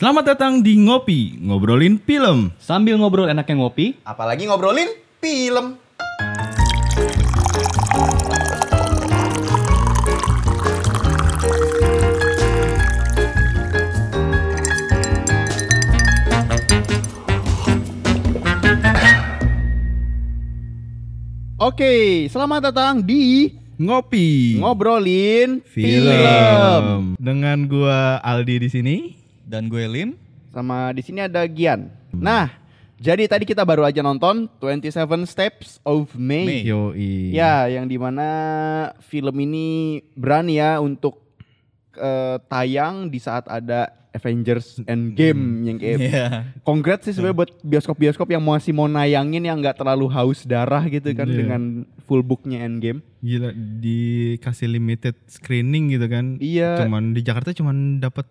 Selamat datang di Ngopi, ngobrolin film. Sambil ngobrol enaknya ngopi, Apalagi ngobrolin film. Oke, selamat datang di Ngopi, ngobrolin film. Dengan gua Aldi di sini. Dan gue Lim. Sama di sini ada Gian. Nah, jadi tadi kita baru aja nonton 27 Steps of May. May. Yoi. Ya, yang di mana film ini berani ya untuk eh, tayang di saat ada Avengers Endgame yang kayak Iya. Congrats sih sebenarnya buat bioskop-bioskop yang masih mau nayangin yang nggak terlalu haus darah gitu kan Iya. dengan full booknya Endgame. Gila dikasih limited screening gitu kan. Iya. Cuman di Jakarta cuman dapat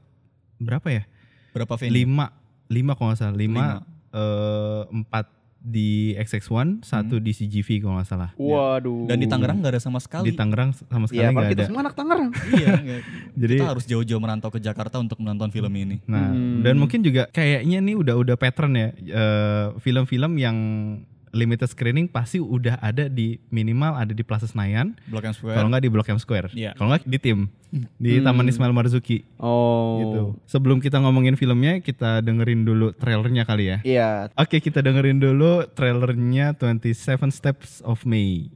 berapa ya? Berapa venue? Lima, lima kalau nggak salah. Lima, Lima. eh, empat di XX1, satu di CGV kalau nggak salah. Waduh. Dan di Tangerang nggak ada sama sekali. Di Tangerang sama sekali Iya, nggak kita ada. semua anak Tangerang. iya. Jadi kita harus jauh-jauh merantau ke Jakarta untuk menonton film ini. Nah, Hmm. dan mungkin juga kayaknya nih udah udah pattern ya eh, film-film yang limited screening pasti udah ada di minimal ada di Plaza Senayan, Blok M Square. kalau nggak di Blok M Square, Iya. kalau nggak di tim di Hmm. Taman Ismail Marzuki Oh. gitu. Sebelum kita ngomongin filmnya, kita dengerin dulu trailernya kali ya. Iya. Oke, kita dengerin dulu trailernya 27 Steps of May.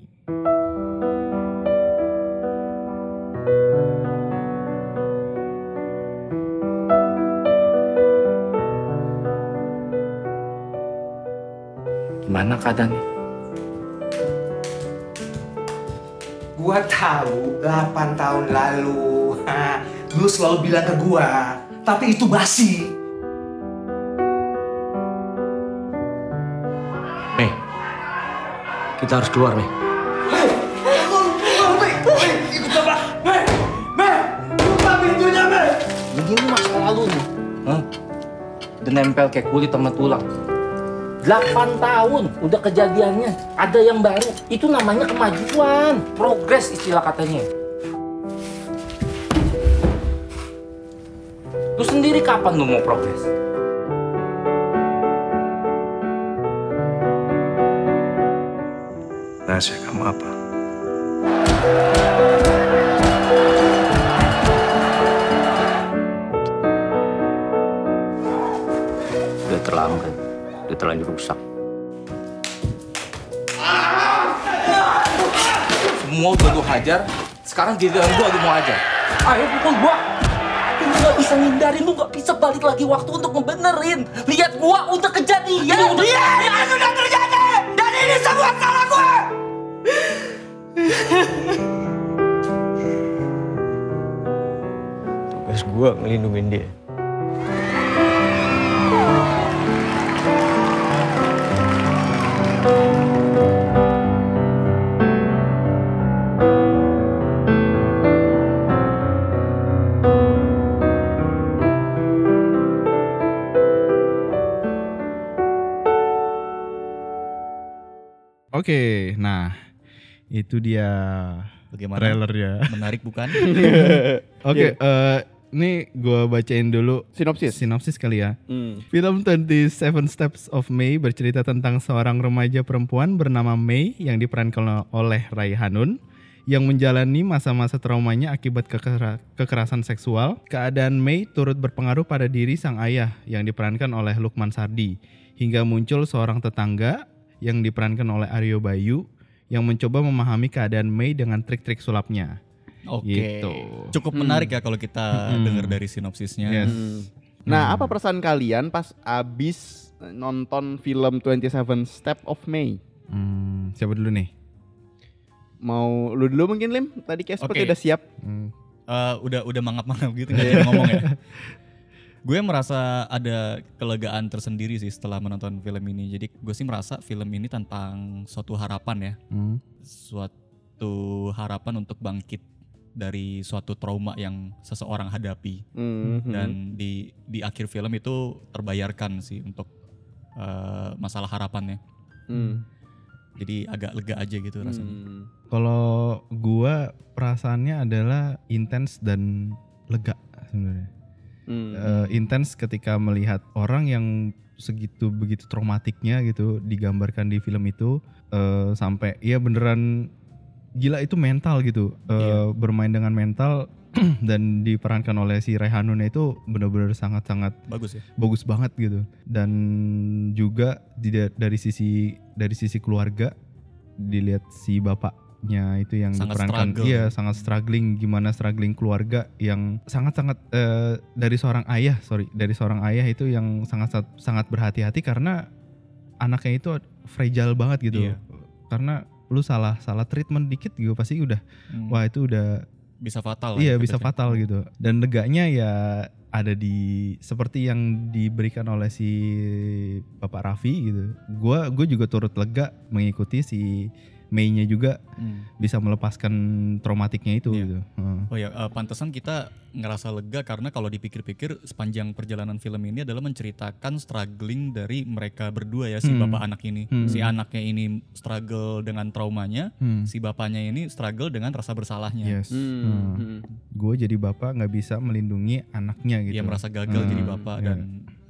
Keadaannya? Gua tahu 8 tahun lalu ha, Lu selalu bilang ke gua Tapi itu basi Mei, kita harus keluar, Mei. Ikut coba Meh Meh Buka pintunya Meh Begini masa lalu nih. Hah? Udah nempel kayak kulit sama tulang. 8 tahun udah kejadiannya. Ada yang baru. Itu namanya kemajuan. Progres istilah katanya. Lu sendiri kapan lu mau progres? Rahasia kamu apa? Udah terlanjur rusak. Semua udah lu hajar, sekarang giliran gua lu mau hajar. Ayo pukul gua. Lu gak bisa ngindarin, lu gak bisa balik lagi waktu untuk ngebenerin. Lihat gua udah kejadian. Iya, iya, ini sudah terjadi. Dan ini semua salah gua. Tugas gue ngelindungin dia. Itu dia Bagaimana? trailernya. Menarik bukan? Oke, eh ini gua bacain dulu Sinopsis. sinopsis kali ya. Hmm. Film 27 Steps of May bercerita tentang seorang remaja perempuan bernama May yang diperankan oleh Rai Hanun yang menjalani masa-masa traumanya akibat kekera- kekerasan seksual. Keadaan May turut berpengaruh pada diri sang ayah yang diperankan oleh Lukman Sardi hingga muncul seorang tetangga yang diperankan oleh Aryo Bayu yang mencoba memahami keadaan May dengan trik-trik sulapnya. Oke. Gitu. Cukup menarik ya kalau kita Hmm. dengar dari sinopsisnya. Yes. Nah, Hmm. apa perasaan kalian pas abis nonton film 27 Step of May? Hmm, siapa dulu nih? Mau lu dulu mungkin Lim? Tadi kayak seperti Oke. udah siap. Hmm. Eh, udah udah mangap-mangap gitu nggak yang ngomong ya. Gue merasa ada kelegaan tersendiri sih setelah menonton film ini. Jadi gue sih merasa film ini tentang suatu harapan ya, Hmm. suatu harapan untuk bangkit dari suatu trauma yang seseorang hadapi. Mhm. Dan di di akhir film itu terbayarkan sih untuk eh, masalah harapannya. Hmm. Jadi agak lega aja gitu rasanya. Hmm. Kalau gua perasaannya adalah intens dan lega sebenarnya. Hmm. eh, intens ketika melihat orang yang segitu begitu traumatiknya gitu digambarkan di film itu eh, sampai ya beneran gila itu mental gitu Eh, Iya. bermain dengan mental dan diperankan oleh si Rehanun itu bener-bener sangat-sangat Bagus ya. bagus banget gitu dan juga di- dari sisi dari sisi keluarga dilihat si bapaknya itu yang Sangat diperankan struggle. iya sangat struggling gimana struggling keluarga yang sangat sangat eh, dari seorang ayah sorry dari seorang ayah itu yang sangat sangat, sangat berhati-hati karena anaknya itu fragile banget gitu Iya. karena lu salah salah treatment dikit gitu pasti udah Hmm. wah itu udah bisa fatal. Iya ya bisa fatal gitu. Dan leganya ya ada di seperti yang diberikan oleh si Bapak Raffi gitu. Gua gue juga turut lega mengikuti si Mei-nya juga Hmm. bisa melepaskan traumatiknya itu Iya. gitu. Heeh. Oh ya, eh, pantesan kita ngerasa lega karena kalau dipikir-pikir sepanjang perjalanan film ini adalah menceritakan struggling dari mereka berdua ya si Hmm. bapak anak ini. Hmm. Si anaknya ini struggle dengan traumanya, Hmm. si bapaknya ini struggle dengan rasa bersalahnya. Yes. Hmm. Hmm. Gue jadi bapak nggak bisa melindungi anaknya gitu. Dia merasa gagal Hmm. jadi bapak Iya. dan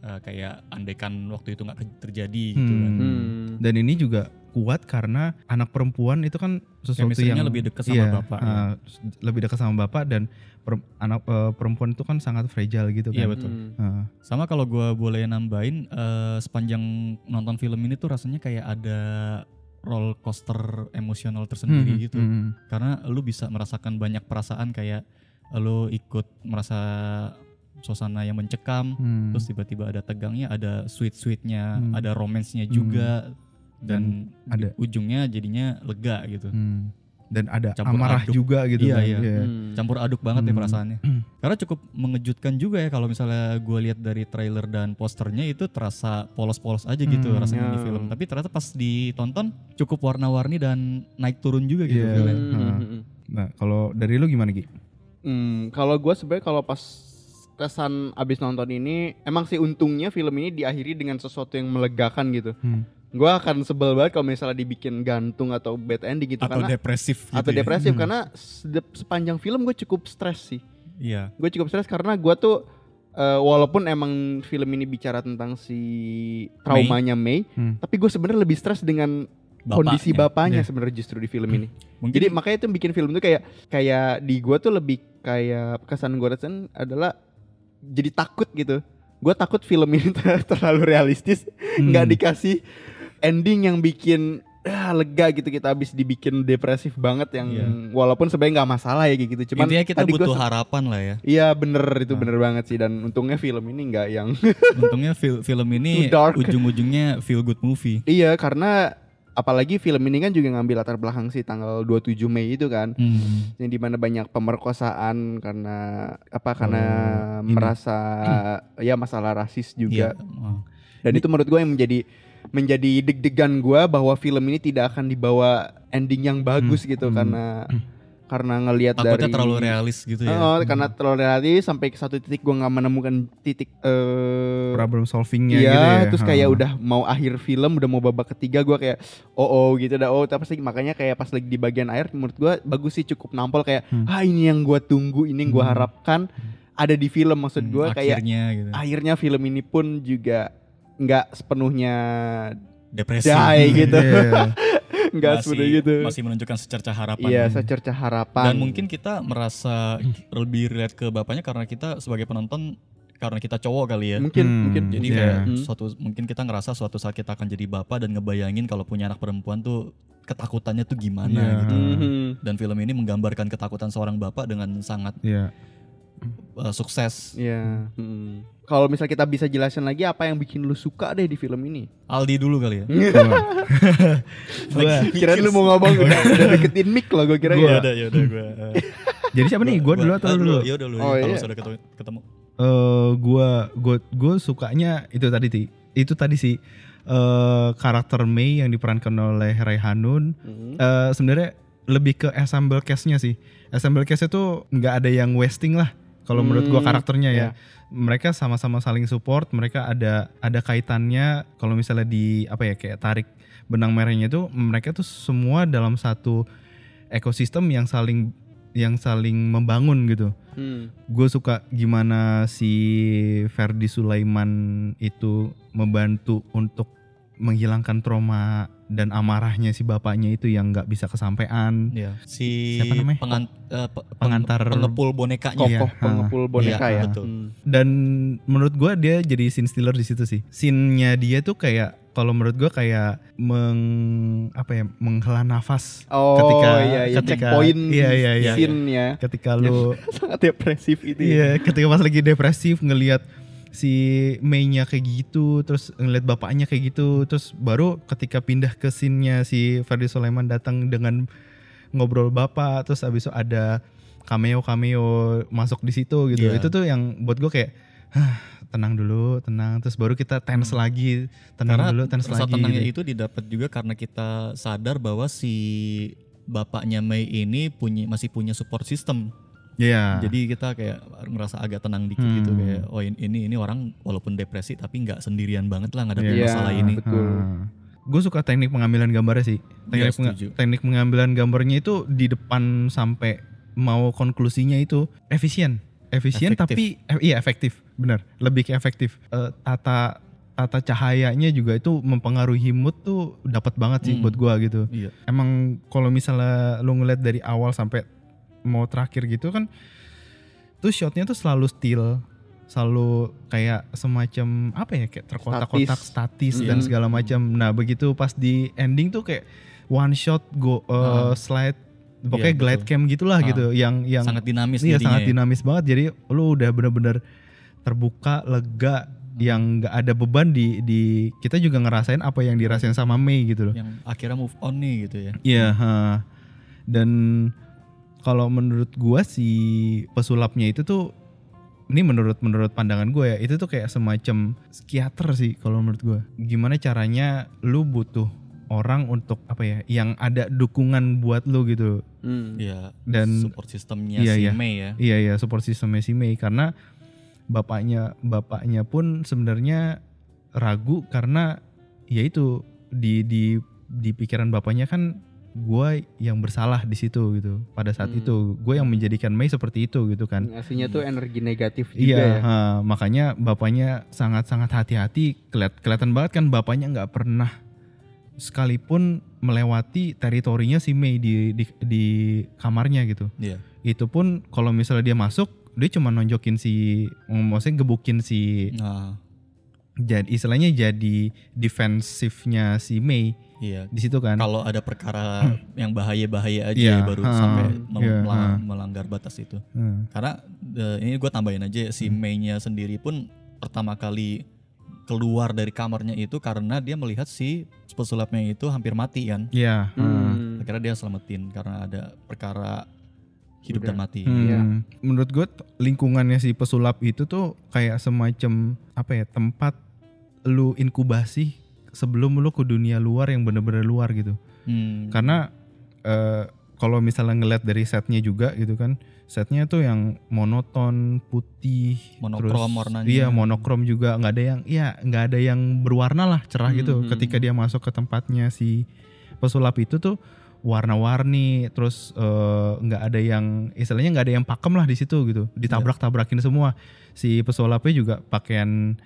eh, kayak andaikan waktu itu nggak terjadi gitu Hmm. kan. Hmm. Dan ini juga kuat karena anak perempuan itu kan sesuatu yang lebih dekat sama iya, bapak, ya. ah, lebih dekat sama bapak dan per- anak eh, perempuan itu kan sangat fragile gitu Iya kan. betul. Hmm. Ah. Sama kalau gua boleh nambahin eh, sepanjang nonton film ini tuh rasanya kayak ada roller coaster emosional tersendiri Hmm, gitu. hmm. Karena lu bisa merasakan banyak perasaan kayak lu ikut merasa suasana yang mencekam, Hmm. terus tiba-tiba ada tegangnya, ada sweet-sweetnya, Hmm. ada romance-nya juga dan, ada- di ujungnya jadinya lega gitu. Hmm. Dan ada Campur amarah aduk. juga gitu Iya, kan. iya. Hmm. Campur aduk banget ya Hmm. perasaannya. Karena cukup mengejutkan juga ya kalau misalnya gue lihat dari trailer dan posternya itu terasa polos-polos aja gitu Hmm, rasanya di ya. film. Tapi ternyata pas ditonton cukup warna-warni dan naik turun juga gitu Iya. filmnya. Hmm. Nah. Hmm. Nah, kalau dari lu gimana Gi? Hmm, kalau gue sebenarnya kalau pas kesan abis nonton ini, emang sih untungnya film ini diakhiri dengan sesuatu yang melegakan gitu. Hmm. Gue akan sebel banget kalau misalnya dibikin gantung atau bad ending gitu Atau karena depresif gitu atau ya. depresif Hmm. karena sepanjang film gue cukup stres sih. Iya. Gue cukup stres karena gue tuh eh, walaupun emang film ini bicara tentang si traumanya Mei, Hmm. tapi gue sebenarnya lebih stres dengan Bapaknya. kondisi bapaknya Iya. sebenarnya justru di film ini. Mungkin Jadi makanya itu yang bikin film tuh kayak kayak di gua tuh lebih kayak kesan gua rasain adalah jadi takut gitu. Gua takut film ini ter- terlalu realistis, Hmm. nggak dikasih ending yang bikin ah, lega gitu kita habis dibikin depresif banget yang Iya. walaupun sebenarnya nggak masalah ya gitu. Cuman intinya kita tadi gua butuh se- harapan lah ya. Iya bener itu Nah. bener banget sih dan untungnya film ini nggak yang Untungnya fil- film ini ujung-ujungnya feel good movie. iya karena apalagi film ini kan juga ngambil latar belakang sih tanggal 27 Mei itu kan. Hmm. yang di mana banyak pemerkosaan karena apa karena Oh, ini. merasa ya masalah rasis juga Iya. Wah. dan itu menurut gue yang menjadi menjadi deg-degan gue bahwa film ini tidak akan dibawa ending yang bagus gitu hmm. karena karena ngelihat Takutnya dari terlalu realis gitu ya. Oh, karena terlalu realis sampai ke satu titik gue nggak menemukan titik eh problem solvingnya Iya, gitu ya. terus kayak Ha. udah mau akhir film, udah mau babak ketiga gua kayak oh oh gitu dah. Oh, tapi makanya kayak pas lagi di bagian akhir menurut gua bagus sih cukup nampol kayak Hmm. ah ini yang gua tunggu, ini yang gua Hmm. harapkan ada di film maksud Hmm, gua kayak akhirnya gitu. akhirnya film ini pun juga nggak sepenuhnya Depresi. die gitu. Iya. Nggak Masih- sepenuhnya gitu. Masih menunjukkan secerca harapan. Iya, secerca harapan. Dan mungkin kita merasa lebih relate ke bapaknya karena kita sebagai penonton karena kita cowok kali ya. mungkin Hmm, mungkin Jadi Iya. kayak Hmm. suatu mungkin kita ngerasa suatu saat kita akan jadi bapak dan ngebayangin kalau punya anak perempuan tuh ketakutannya tuh gimana Iya. gitu. Mhm. Dan film ini menggambarkan ketakutan seorang bapak dengan sangat Iya. Uh, sukses. Iya. mhm. Kalau misal kita bisa jelasin lagi apa yang bikin lu suka deh di film ini? Aldi dulu kali ya. Gua. Kira lu mau ngomong udah, udah deketin mic loh gue kira Gua. ya. udah ya udah gue. Jadi siapa nih? Gua dulu atau lu dulu? Ya udah lu. Oh, kalau iya. sudah ketemu. ketemu. eh gua gua gua sukanya itu tadi Ti. Itu tadi sih eh karakter Mei yang diperankan oleh Ray Hanun Mhm. eh sebenarnya lebih ke ensemble cast-nya sih. Ensemble cast itu nggak ada yang wasting lah kalau menurut gua Hmm, karakternya ya. iya. Mereka sama-sama saling support, mereka ada ada kaitannya kalau misalnya di apa ya kayak tarik benang merahnya itu mereka tuh semua dalam satu ekosistem yang saling yang saling membangun gitu. Hmm. Gue suka gimana si Ferdi Sulaiman itu membantu untuk menghilangkan trauma dan amarahnya si bapaknya itu yang nggak bisa kesampaian. Iya. Si Siapa namanya? pengan- pe- peng- Pengantar- pengepul bonekanya. Kokoh pengepul boneka Iya, ya. betul. Hmm. Dan menurut gua dia jadi scene stealer di situ sih. Scene-nya dia tuh kayak kalau menurut gua kayak meng apa ya menghela nafas Oh ketika iya iya ketika checkpoint iya iya iya scene-nya. ketika lu Sangat depresif itu ya. iya ketika pas lagi depresif ngelihat si Mei-nya kayak gitu terus ngeliat bapaknya kayak gitu terus baru ketika pindah ke scene-nya si Ferdi Sulaiman datang dengan ngobrol bapak terus abis itu ada cameo cameo masuk di situ gitu Iya. itu tuh yang buat gue kayak "Hah, tenang dulu tenang terus baru kita tense lagi tenang Karena dulu tense lagi tenangnya gitu. itu didapat juga karena kita sadar bahwa si bapaknya Mei ini punya masih punya support system. Iya. Jadi kita kayak ngerasa agak tenang dikit gitu Hmm. kayak oh ini ini orang walaupun depresi tapi nggak sendirian banget lah ngadepin Iya. masalah ini. betul. Gue suka teknik pengambilan gambarnya sih. Teknik, Iya, penga- setuju. teknik pengambilan gambarnya itu di depan sampai mau konklusinya itu efisien. Efisien Efektif. tapi eh, iya efektif, benar. Lebih ke efektif. Eh, tata tata cahayanya juga itu mempengaruhi mood tuh dapat banget sih Hmm. buat gua gitu. Iya. Emang kalau misalnya lu ngeliat dari awal sampai mau terakhir gitu kan tuh shotnya tuh selalu still selalu kayak semacam apa ya kayak terkotak-kotak statis, Iya. dan segala macam. Nah begitu pas di ending tuh kayak one shot go uh, Ah. slide pokoknya Iya, glide betul. cam gitulah Ah. gitu yang yang sangat dinamis iya sangat ya. dinamis banget jadi lu udah bener-bener terbuka lega yang nggak ada beban di di kita juga ngerasain apa yang dirasain sama Mei gitu loh. yang akhirnya move on nih gitu ya. Iya, ha. dan kalau menurut gua si pesulapnya itu tuh ini menurut menurut pandangan gue ya itu tuh kayak semacam psikiater sih kalau menurut gua. Gimana caranya lu butuh orang untuk apa ya yang ada dukungan buat lu gitu. Hmm. Iya. Dan- support sistemnya Iya, si iya. Mei ya. Iya iya support systemnya si Mei karena bapaknya bapaknya pun sebenarnya ragu karena ya itu di di di pikiran bapaknya kan gue yang bersalah di situ gitu pada saat Hmm. itu gue yang menjadikan Mei seperti itu gitu kan Ngasihnya tuh energi negatif juga Iya, ya. ha, makanya bapaknya sangat-sangat hati-hati. Keliat, kelihatan banget kan bapaknya nggak pernah sekalipun melewati teritorinya si Mei di, di di kamarnya gitu. Iya. Itu pun kalau misalnya dia masuk, dia cuma nonjokin si, maksudnya gebukin si, Nah, jadi istilahnya jadi defensifnya si Mei iya. di situ kan. Kalau ada perkara yang bahaya-bahaya aja Iya, baru ha, sampai mel- iya, melang- ha. melanggar batas itu. Hmm. Karena eh, ini gue tambahin aja si Hmm. Mei-nya sendiri pun pertama kali keluar dari kamarnya itu karena dia melihat si pesulapnya itu hampir mati kan. Iya. ha. Hmm. Akhirnya dia selamatin karena ada perkara hidup Udah. dan mati. Hmm, Iya. Menurut gue lingkungannya si pesulap itu tuh kayak semacam apa ya tempat lu inkubasi sebelum lu ke dunia luar yang bener-bener luar gitu. Hmm. Karena eh, kalau misalnya ngeliat dari setnya juga gitu kan, setnya tuh yang monoton, putih, Monokrom warnanya. Iya monokrom juga nggak ada yang, iya nggak ada yang berwarna lah cerah gitu. Hmm. Ketika dia masuk ke tempatnya si pesulap itu tuh warna-warni, terus eh, nggak ada yang istilahnya nggak ada yang pakem lah di situ gitu, ditabrak-tabrakin semua. Si pesulapnya juga pakaian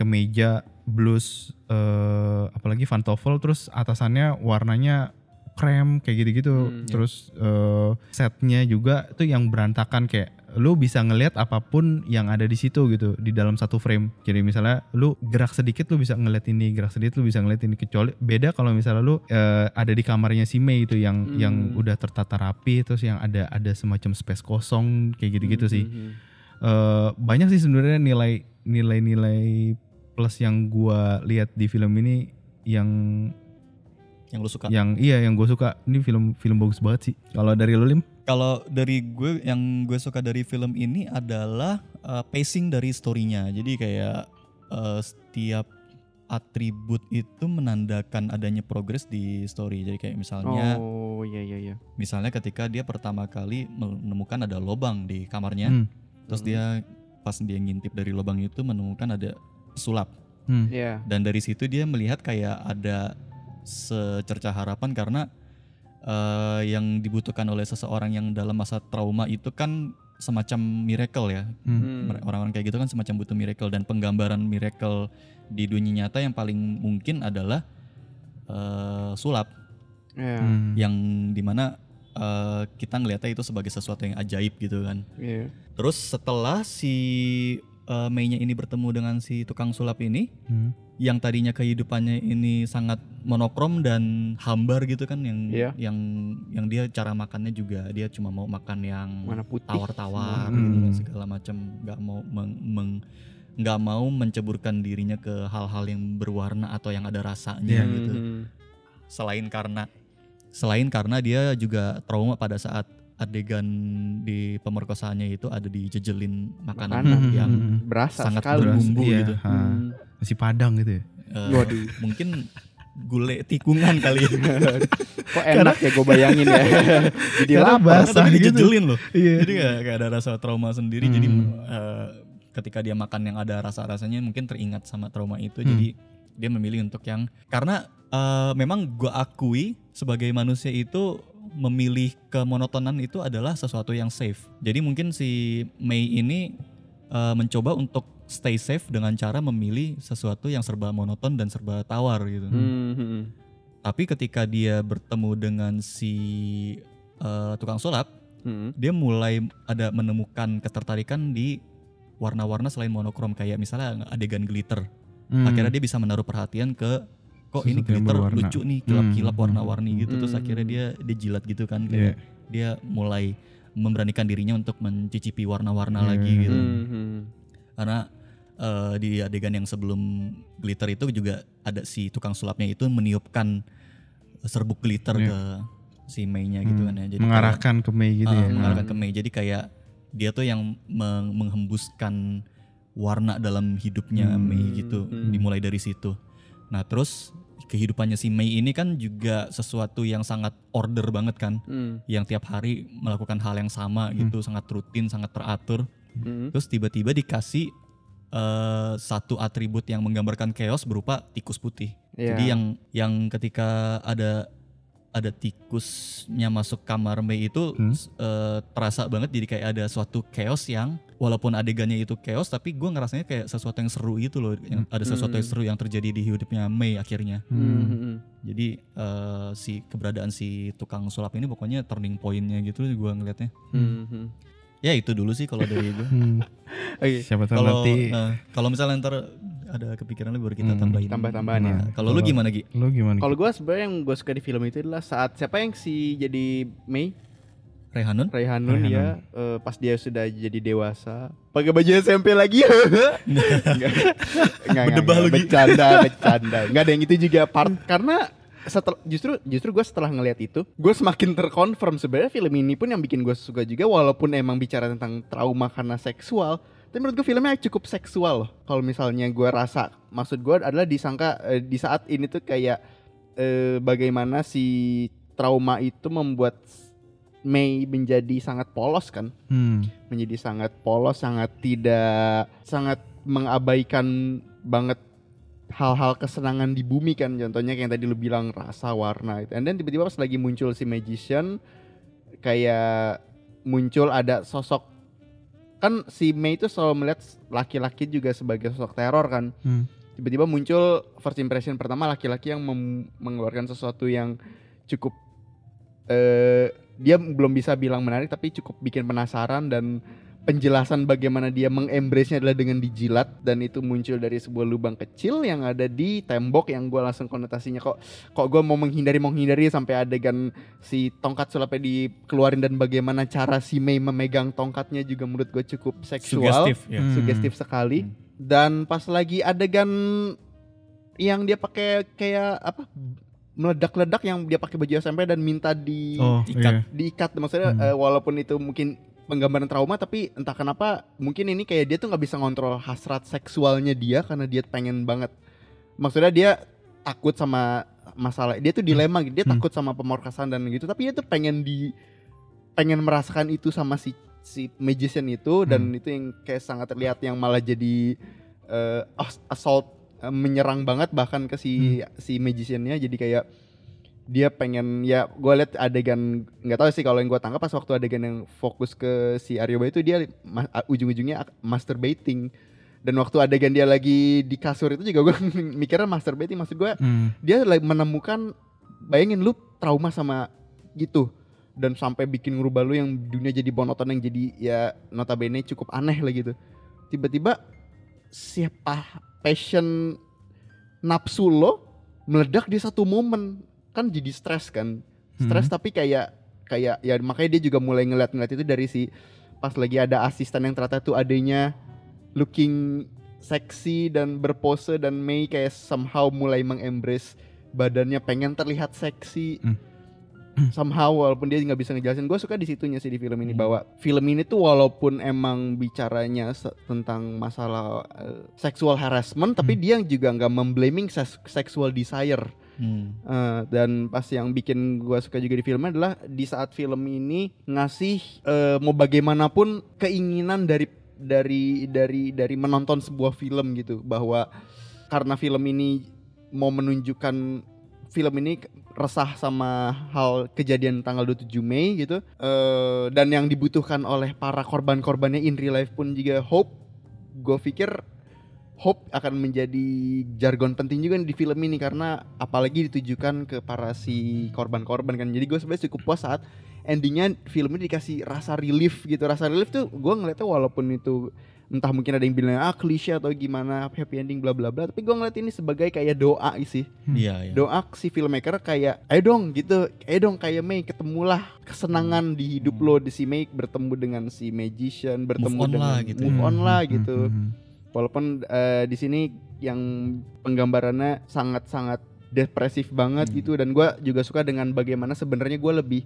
kemeja, blus, eh, apalagi pantofel, terus atasannya warnanya krem kayak gitu-gitu. Hmm, iya. terus eh, setnya juga tuh yang berantakan kayak lu bisa ngelihat apa pun yang ada di situ gitu di dalam satu frame. Jadi misalnya lu gerak sedikit lu bisa ngeliat ini, gerak sedikit lu bisa ngeliat ini kecuali beda kalau misalnya lu eh, ada di kamarnya si Mei itu yang Hmm. yang udah tertata rapi terus yang ada ada semacam space kosong kayak gitu-gitu sih. Hmm. Eh, banyak sih sebenarnya nilai nilai-nilai plus yang gua lihat di film ini yang Yang lu suka. yang iya yang gue suka ini film film bagus banget sih. Kalau dari lu Lim? Kalau dari gue yang gue suka dari film ini adalah uh, pacing dari storynya. Jadi kayak uh, setiap atribut itu menandakan adanya progres di story. Jadi kayak misalnya Oh iya iya iya. misalnya ketika dia pertama kali menemukan ada lobang di kamarnya, Hmm. terus dia pas dia ngintip dari lobang itu menemukan ada sulap. Hmm. Iya. Dan dari situ dia melihat kayak ada secerca harapan karena eh, yang dibutuhkan oleh seseorang yang dalam masa trauma itu kan semacam miracle ya. Hmm. Mere- Orang-orang kayak gitu kan semacam butuh miracle dan penggambaran miracle di dunia nyata yang paling mungkin adalah eh, sulap Iya. Hmm. yang di mana eh, kita ngelihatnya itu sebagai sesuatu yang ajaib gitu kan. Iya. Terus setelah si eh, Mei-nya ini bertemu dengan si tukang sulap ini, Hmm. yang tadinya kehidupannya ini sangat monokrom dan hambar gitu kan, yang Iya. yang yang dia cara makannya juga dia cuma mau makan yang Mana putih. tawar-tawar semua. gitu kan, Hmm. segala macam, nggak mau meng, meng- nggak mau menceburkan dirinya ke hal-hal yang berwarna atau yang ada rasanya Iya. gitu Mhm. selain karena selain karena dia juga trauma pada saat adegan di pemerkosaannya itu ada dijejelin makanan, Makanan. yang Hmm. Berasa sangat sekali. berbumbu Iya, gitu. ha. Hmm. Nasi padang gitu ya. Eh, Waduh. mungkin gulai tikungan kali ya. Kok enak ya gue bayangin ya. Jadi Karena lapar. basah tapi gitu. dijejelin loh. Iya. Jadi gak, gak ada rasa trauma sendiri. Jadi Hmm. eh, ketika dia makan yang ada rasa-rasanya mungkin teringat sama trauma itu. Hmm. Jadi dia memilih untuk yang karena eh, memang gue akui sebagai manusia itu memilih kemonotonan itu adalah sesuatu yang safe. Jadi mungkin si Mei ini eh, mencoba untuk stay safe dengan cara memilih sesuatu yang serba monoton dan serba tawar gitu. Mhm. Tapi ketika dia bertemu dengan si eh, tukang sulap, Mhm. dia mulai ada menemukan ketertarikan di warna-warna selain monokrom kayak misalnya adegan glitter. Hmm. Akhirnya dia bisa menaruh perhatian ke kok ini Sesuatu glitter lucu nih, kilap-kilap Hmm. warna-warni gitu. Terus Hmm. akhirnya dia dia jilat gitu kan kayak dia mulai memberanikan dirinya untuk mencicipi warna-warna Iya, lagi gitu. Mhm. Karena eh, di adegan yang sebelum glitter itu juga ada si tukang sulapnya itu meniupkan serbuk glitter Iya. ke si Mei-nya gitu Hmm. kan ya. Jadi mengarahkan ke Mei gitu kayak, ya. ah, mengarahkan ke Mei. Jadi kayak dia tuh yang meng- menghembuskan warna dalam hidupnya Hmm. Mei gitu. Hmm. Dimulai dari situ. Nah, terus kehidupannya si Mei ini kan juga sesuatu yang sangat order banget kan. Mhm. Yang tiap hari melakukan hal yang sama gitu, sangat rutin, sangat teratur. Mhm. Terus tiba-tiba dikasih eh, satu atribut yang menggambarkan chaos berupa tikus putih. Iya. Jadi yang yang ketika ada ada tikusnya masuk kamar Mei itu Hmm. eh, terasa banget jadi kayak ada suatu chaos yang walaupun adegannya itu chaos tapi gue ngerasanya kayak sesuatu yang seru gitu loh yang ada sesuatu yang Hmm. seru yang terjadi di hidupnya Mei akhirnya Hmm. Mhm. jadi eh, si keberadaan si tukang sulap ini pokoknya turning pointnya gitu gue ngelihatnya Mhm. ya itu dulu sih kalau dari gue Hmm. Oke. Siapa tahu nanti eh, kalau misalnya ntar ada kepikiran lagi baru kita Hmm. tambahin Tambah-tambahan ya. Nah, kalau lu gimana Gi? lu gimana? Kalau gue sebenarnya yang gue suka di film itu adalah saat siapa yang si jadi Mei Rehanun? Raihanun. ya eh, pas dia sudah jadi dewasa pakai baju SMP lagi Enggak Enggak Berdebah lagi. Bercanda Bercanda Enggak ada yang itu juga part Karena setel, justru justru gue setelah ngelihat itu gue semakin terkonfirm sebenarnya film ini pun yang bikin gue suka juga walaupun emang bicara tentang trauma karena seksual tapi menurut gue filmnya cukup seksual loh kalau misalnya gue rasa maksud gue adalah disangka eh, di saat ini tuh kayak eh, bagaimana si trauma itu membuat Mei menjadi sangat polos kan Hmm. menjadi sangat polos, sangat tidak sangat mengabaikan banget hal-hal kesenangan di bumi kan contohnya kayak yang tadi lu bilang rasa warna itu. And then tiba-tiba pas lagi muncul si magician kayak muncul ada sosok kan si Mei itu selalu melihat laki-laki juga sebagai sosok teror kan. Hmm. Tiba-tiba muncul first impression pertama laki-laki yang mengeluarkan sesuatu yang cukup eh dia belum bisa bilang menarik tapi cukup bikin penasaran dan penjelasan bagaimana dia mengembrace-nya adalah dengan dijilat dan itu muncul dari sebuah lubang kecil yang ada di tembok yang gue langsung konotasinya kok kok gue mau menghindari mau menghindari sampai adegan si tongkat sulapnya dikeluarin dan bagaimana cara si Mei memegang tongkatnya juga menurut gue cukup seksual Sugestif ya. Hmm. sugestif sekali dan pas lagi adegan yang dia pakai kayak apa meledak-ledak yang dia pakai baju SMP dan minta di Oh, Ikat. iya. diikat maksudnya Hmm. eh, walaupun itu mungkin penggambaran trauma tapi entah kenapa mungkin ini kayak dia tuh nggak bisa ngontrol hasrat seksualnya dia karena dia pengen banget maksudnya dia takut sama masalah dia tuh dilema gitu dia Hmm. takut sama pemorkasan dan gitu tapi dia tuh pengen di pengen merasakan itu sama si si magician itu dan Hmm. itu yang kayak sangat terlihat yang malah jadi as- assault eh, menyerang banget bahkan ke si si magiciannya jadi kayak dia pengen ya gue liat adegan nggak tahu sih kalau yang gue tangkap pas waktu adegan yang fokus ke si Aryo Bayu itu dia ma- ujung-ujungnya masturbating. Dan waktu adegan dia lagi di kasur itu juga gue mikirnya masturbating. Maksud gue Hmm. dia lagi menemukan bayangin lu trauma sama gitu. Dan sampai bikin ngerubah lu yang dunia jadi monoton yang jadi ya notabene cukup aneh lah gitu. Tiba-tiba siapa passion nafsu lo meledak di satu momen kan jadi stres kan stres Hmm. tapi kayak kayak ya makanya dia juga mulai ngeliat-ngeliat itu dari si pas lagi ada asisten yang ternyata tuh adanya looking seksi dan berpose dan Mei kayak somehow mulai mengembrace badannya pengen terlihat seksi Hmm. Somehow walaupun dia nggak bisa ngejelasin gue suka di situnya sih di film ini Hmm. bahwa film ini tuh walaupun emang bicaranya tentang masalah eh, sexual harassment tapi Hmm. dia juga nggak memblaming sexual desire Hmm. Eh, dan pas yang bikin gua suka juga di filmnya adalah di saat film ini ngasih eh, mau bagaimanapun keinginan dari dari dari dari menonton sebuah film gitu bahwa karena film ini mau menunjukkan film ini resah sama hal kejadian tanggal 27 Mei gitu. Eh, dan yang dibutuhkan oleh para korban-korbannya in real life pun juga hope. Gue pikir hope akan menjadi jargon penting juga di film ini karena apalagi ditujukan ke para si korban-korban kan. Jadi gue sebenarnya cukup puas saat endingnya film ini dikasih rasa relief gitu. Rasa relief tuh gue ngeliatnya walaupun itu entah mungkin ada yang bilang ah klise atau gimana happy ending bla bla bla. Tapi gue ngeliat ini sebagai kayak doa sih. Iya, iya. doa si filmmaker kayak ayo dong gitu. Ayo dong kayak Mei ketemulah kesenangan di hidup lo di si Mei bertemu dengan si magician bertemu on dengan lah gitu. move on lah Hmm, gitu. Hmm, hmm. walaupun eh, di sini yang penggambarannya sangat-sangat depresif banget Hmm. gitu. Dan gua juga suka dengan bagaimana sebenarnya gue lebih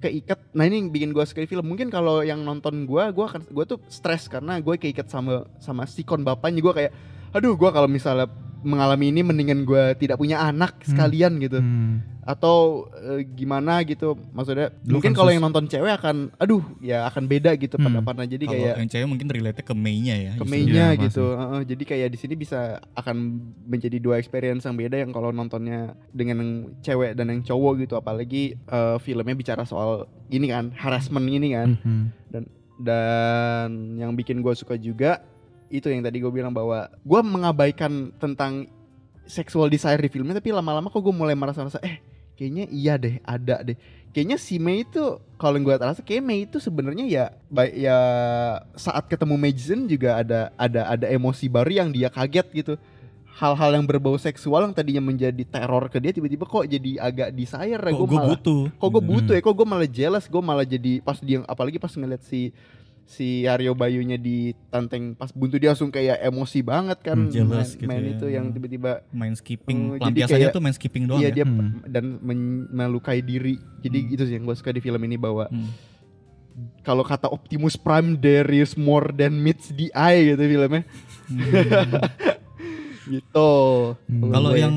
keikat. Nah ini yang bikin gue di film. Mungkin kalau yang nonton gua gua akan gua tuh stres karena gue keikat sama sama sikon bapaknya. Gue kayak aduh gua kalau misalnya mengalami ini mendingan gua tidak punya anak Hmm. sekalian gitu Hmm. atau eh, gimana gitu maksudnya Lu mungkin kan kalau sus- yang nonton cewek akan aduh ya akan beda gitu Hmm. pendapatnya jadi Kalau kayak yang cewek mungkin relate ke Mei-nya ya. ke. Mei-nya Iya, gitu. Heeh, jadi kayak di sini bisa akan menjadi dua experience yang beda yang kalau nontonnya dengan yang cewek dan yang cowok gitu. Apalagi eh, filmnya bicara soal ini kan harassment ini kan. Hmm. Dan yang bikin gue suka juga itu yang tadi gue bilang bahwa gue mengabaikan tentang sexual desire di filmnya tapi lama-lama kok gue mulai merasa-rasa eh kayaknya iya deh ada deh kayaknya si Mei itu kalau yang gue rasa kayak Mei itu sebenarnya ya baik ya saat ketemu Magician juga ada ada ada emosi baru yang dia kaget gitu hal-hal yang berbau seksual yang tadinya menjadi teror ke dia tiba-tiba kok jadi agak desire ya Kok gue butuh. kok gue Gitu. butuh ya kok gue malah jealous gue malah jadi pas dia apalagi pas ngeliat si si Aryo Bayunya di tanteng pas buntu dia langsung kayak emosi banget kan Hmm, main, jealous gitu main ya. itu yang tiba-tiba main skipping. Jadi Pelampiasannya kayak- tuh main skipping doang iya ya. dia Hmm. dan men- melukai diri jadi Hmm. itu sih yang gue suka di film ini bahwa Hmm. kalau kata Optimus Prime there is more than meets the eye gitu filmnya gitu Hmm. Kalau yang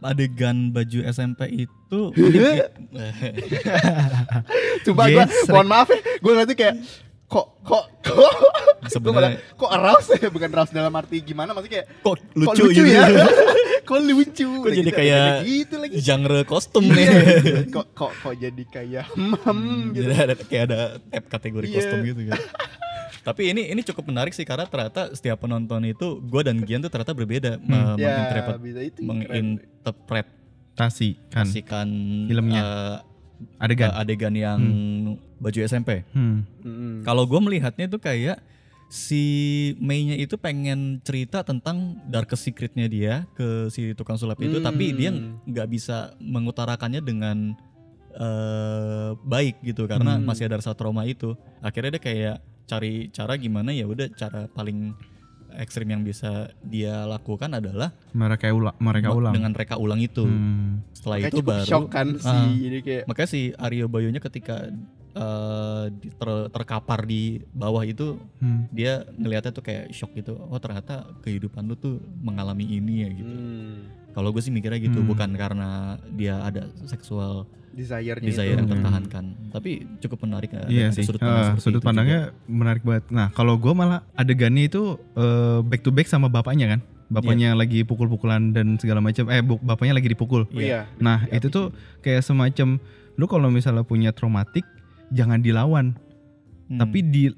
adegan baju SMP itu coba gue mohon maaf ya gue ngeliatnya kayak kok kok kok Sebenarnya- kok arouse ya bukan arouse dalam arti gimana maksudnya kayak kok kok lucu, lucu, gitu. ya kok lucu Kok jadi gitu, kayak gitu lagi genre kostum Iya. nih. kok kok kok jadi kayak hmm gitu Jadi ada kayak ada tab kategori Iya. kostum gitu kan. Tapi ini ini cukup menarik sih karena ternyata setiap penonton itu gue dan Gian tuh ternyata berbeda Hmm. me- ya menginterpretasikan Tasi kan filmnya. eh, adegan. eh, adegan yang baju SMP. Hmm. Mm-mm. Kalau gue melihatnya itu kayak si Mei-nya itu pengen cerita tentang dark secretnya dia ke si tukang sulap itu, tapi dia Hmm. nggak bisa mengutarakannya dengan eh, baik gitu karena Hmm. masih ada rasa trauma itu. Akhirnya dia kayak cari cara gimana ya udah cara paling ekstrim yang bisa dia lakukan adalah mereka ulang mereka ulang dengan reka ulang itu. Hmm. Setelah Makanya itu cukup baru shock kan Ah. sih jadi kayak makanya si Aryo Bayonya ketika di- ter- terkapar di bawah itu Hmm. dia ngelihatnya tuh kayak shock gitu oh ternyata kehidupan lu tuh mengalami ini ya gitu hmm, kalau gue sih mikirnya gitu Hmm. bukan karena dia ada seksual desire-nya desire itu. yang Hmm. tertahankan tapi cukup menarik ya Iya ada sih, sudut pandang Eh, seperti sudut pandangnya menarik banget. Nah kalau gue malah adegannya itu eh, back to back sama bapaknya kan, bapaknya lagi pukul-pukulan dan segala macam eh bapaknya lagi dipukul Iya. nah itu tuh kayak semacam lu kalau misalnya punya traumatik jangan dilawan Hmm. tapi di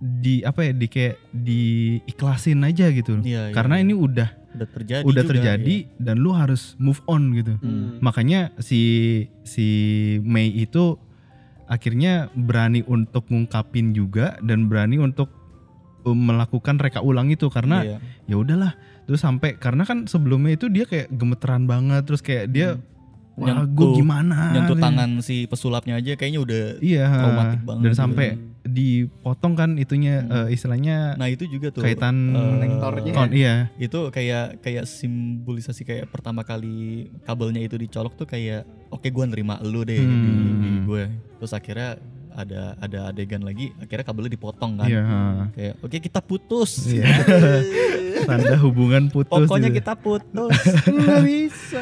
di apa ya di kayak diiklasin aja gitu Iya, iya, karena iya. ini udah udah terjadi udah juga, terjadi dan lu harus move on gitu Hmm. makanya si si Mei itu akhirnya berani untuk ngungkapin juga dan berani untuk um, melakukan reka ulang itu karena Iya. ya udahlah terus sampai karena kan sebelumnya itu dia kayak gemeteran banget terus kayak dia wah Nyentuh- gue gimana nyentuh tangan si pesulapnya aja kayaknya udah iya traumatik banget dan gitu. Dipotong kan itunya Hmm. eh, istilahnya nah itu juga tuh kaitan Konektornya. kon- iya itu kayak kayak simbolisasi kayak pertama kali kabelnya itu dicolok tuh kayak oke gua nerima lu deh di, Hmm. di gue terus akhirnya ada ada adegan lagi akhirnya kabelnya dipotong kan iya kayak oke kita putus Iya. tanda hubungan putus pokoknya gitu. kita putus Nggak bisa.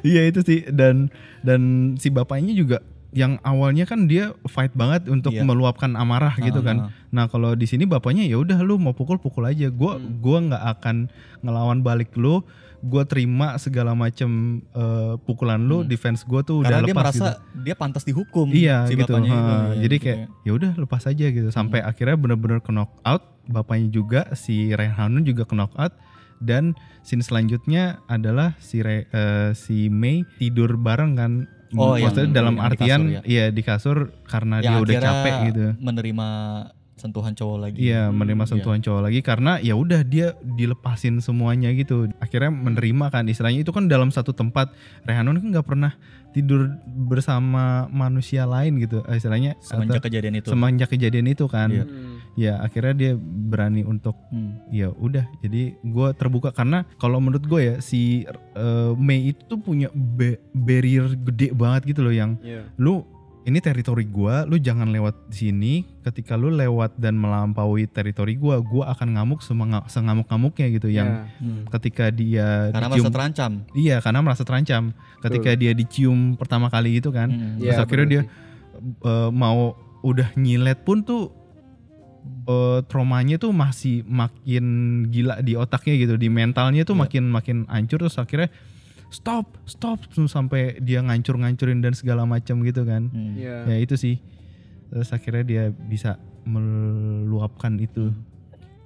Iya itu sih dan dan si bapaknya juga yang awalnya kan dia fight banget untuk Iya. meluapkan amarah gitu Ah, kan. ah. Nah kalau di sini bapaknya ya udah lu mau pukul pukul aja. Gua Hmm. gua nggak akan ngelawan balik lu. Gua terima segala macem eh, pukulan lu. Hmm. Defense gua tuh karena udah dia lepas merasa gitu. dia pantas dihukum Iya si gitu. ha. itu, iya, Jadi gitu kayak ya udah lepas aja gitu. Sampai akhirnya bener-bener knock out. Bapaknya juga si Ryan Hanun juga knock out. Dan scene selanjutnya adalah si Re- eh, si Mei tidur bareng kan. Oh, yang- Maksudnya dalam yang di artian kasur ya. iya di kasur karena yang dia udah capek gitu. menerima sentuhan cowok lagi Iya menerima Iya. sentuhan cowok lagi karena ya udah dia dilepasin semuanya gitu. Akhirnya menerima kan istilahnya itu kan dalam satu tempat. Rehanun kan nggak pernah tidur bersama manusia lain gitu eh, istilahnya semenjak atau- kejadian itu semenjak kejadian itu kan. Iya. Ya akhirnya dia berani untuk Hmm. ya udah jadi gue terbuka karena kalau menurut gue ya si eh, Mei itu tuh punya ba- barrier gede banget gitu loh yang Iya. lu ini teritori gua, lu jangan lewat sini. Ketika lu lewat dan melampaui teritori gua, gua akan ngamuk sengamuk-ngamuknya gitu. Yang Ya. Hmm. ketika dia karena dicium, merasa terancam iya karena merasa terancam. Ketika dia dicium pertama kali gitu kan, Hmm. terus Iya, akhirnya dia eh, mau udah nyilet pun tuh eh, traumanya tuh masih makin gila di otaknya gitu, di mentalnya tuh Iya. makin makin hancur terus akhirnya stop stop sampai dia ngancur-ngancurin dan segala macam gitu kan Hmm. Iya. ya itu sih terus akhirnya dia bisa meluapkan itu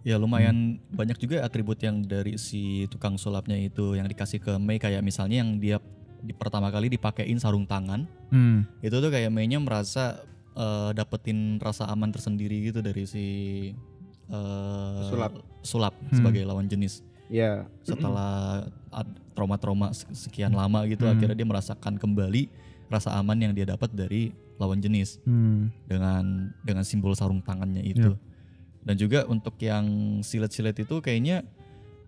Ya lumayan Hmm. banyak juga atribut yang dari si tukang sulapnya itu yang dikasih ke Mei kayak misalnya yang dia di pertama kali dipakein sarung tangan hmm. itu tuh kayak Mei-nya merasa eh, dapetin rasa aman tersendiri gitu dari si eh, Sulap. sulap Hmm. sebagai lawan jenis Iya. setelah trauma-trauma se- sekian lama gitu Hmm. akhirnya dia merasakan kembali rasa aman yang dia dapat dari lawan jenis Hmm. dengan dengan simbol sarung tangannya itu. Dan juga untuk yang silet-silet itu kayaknya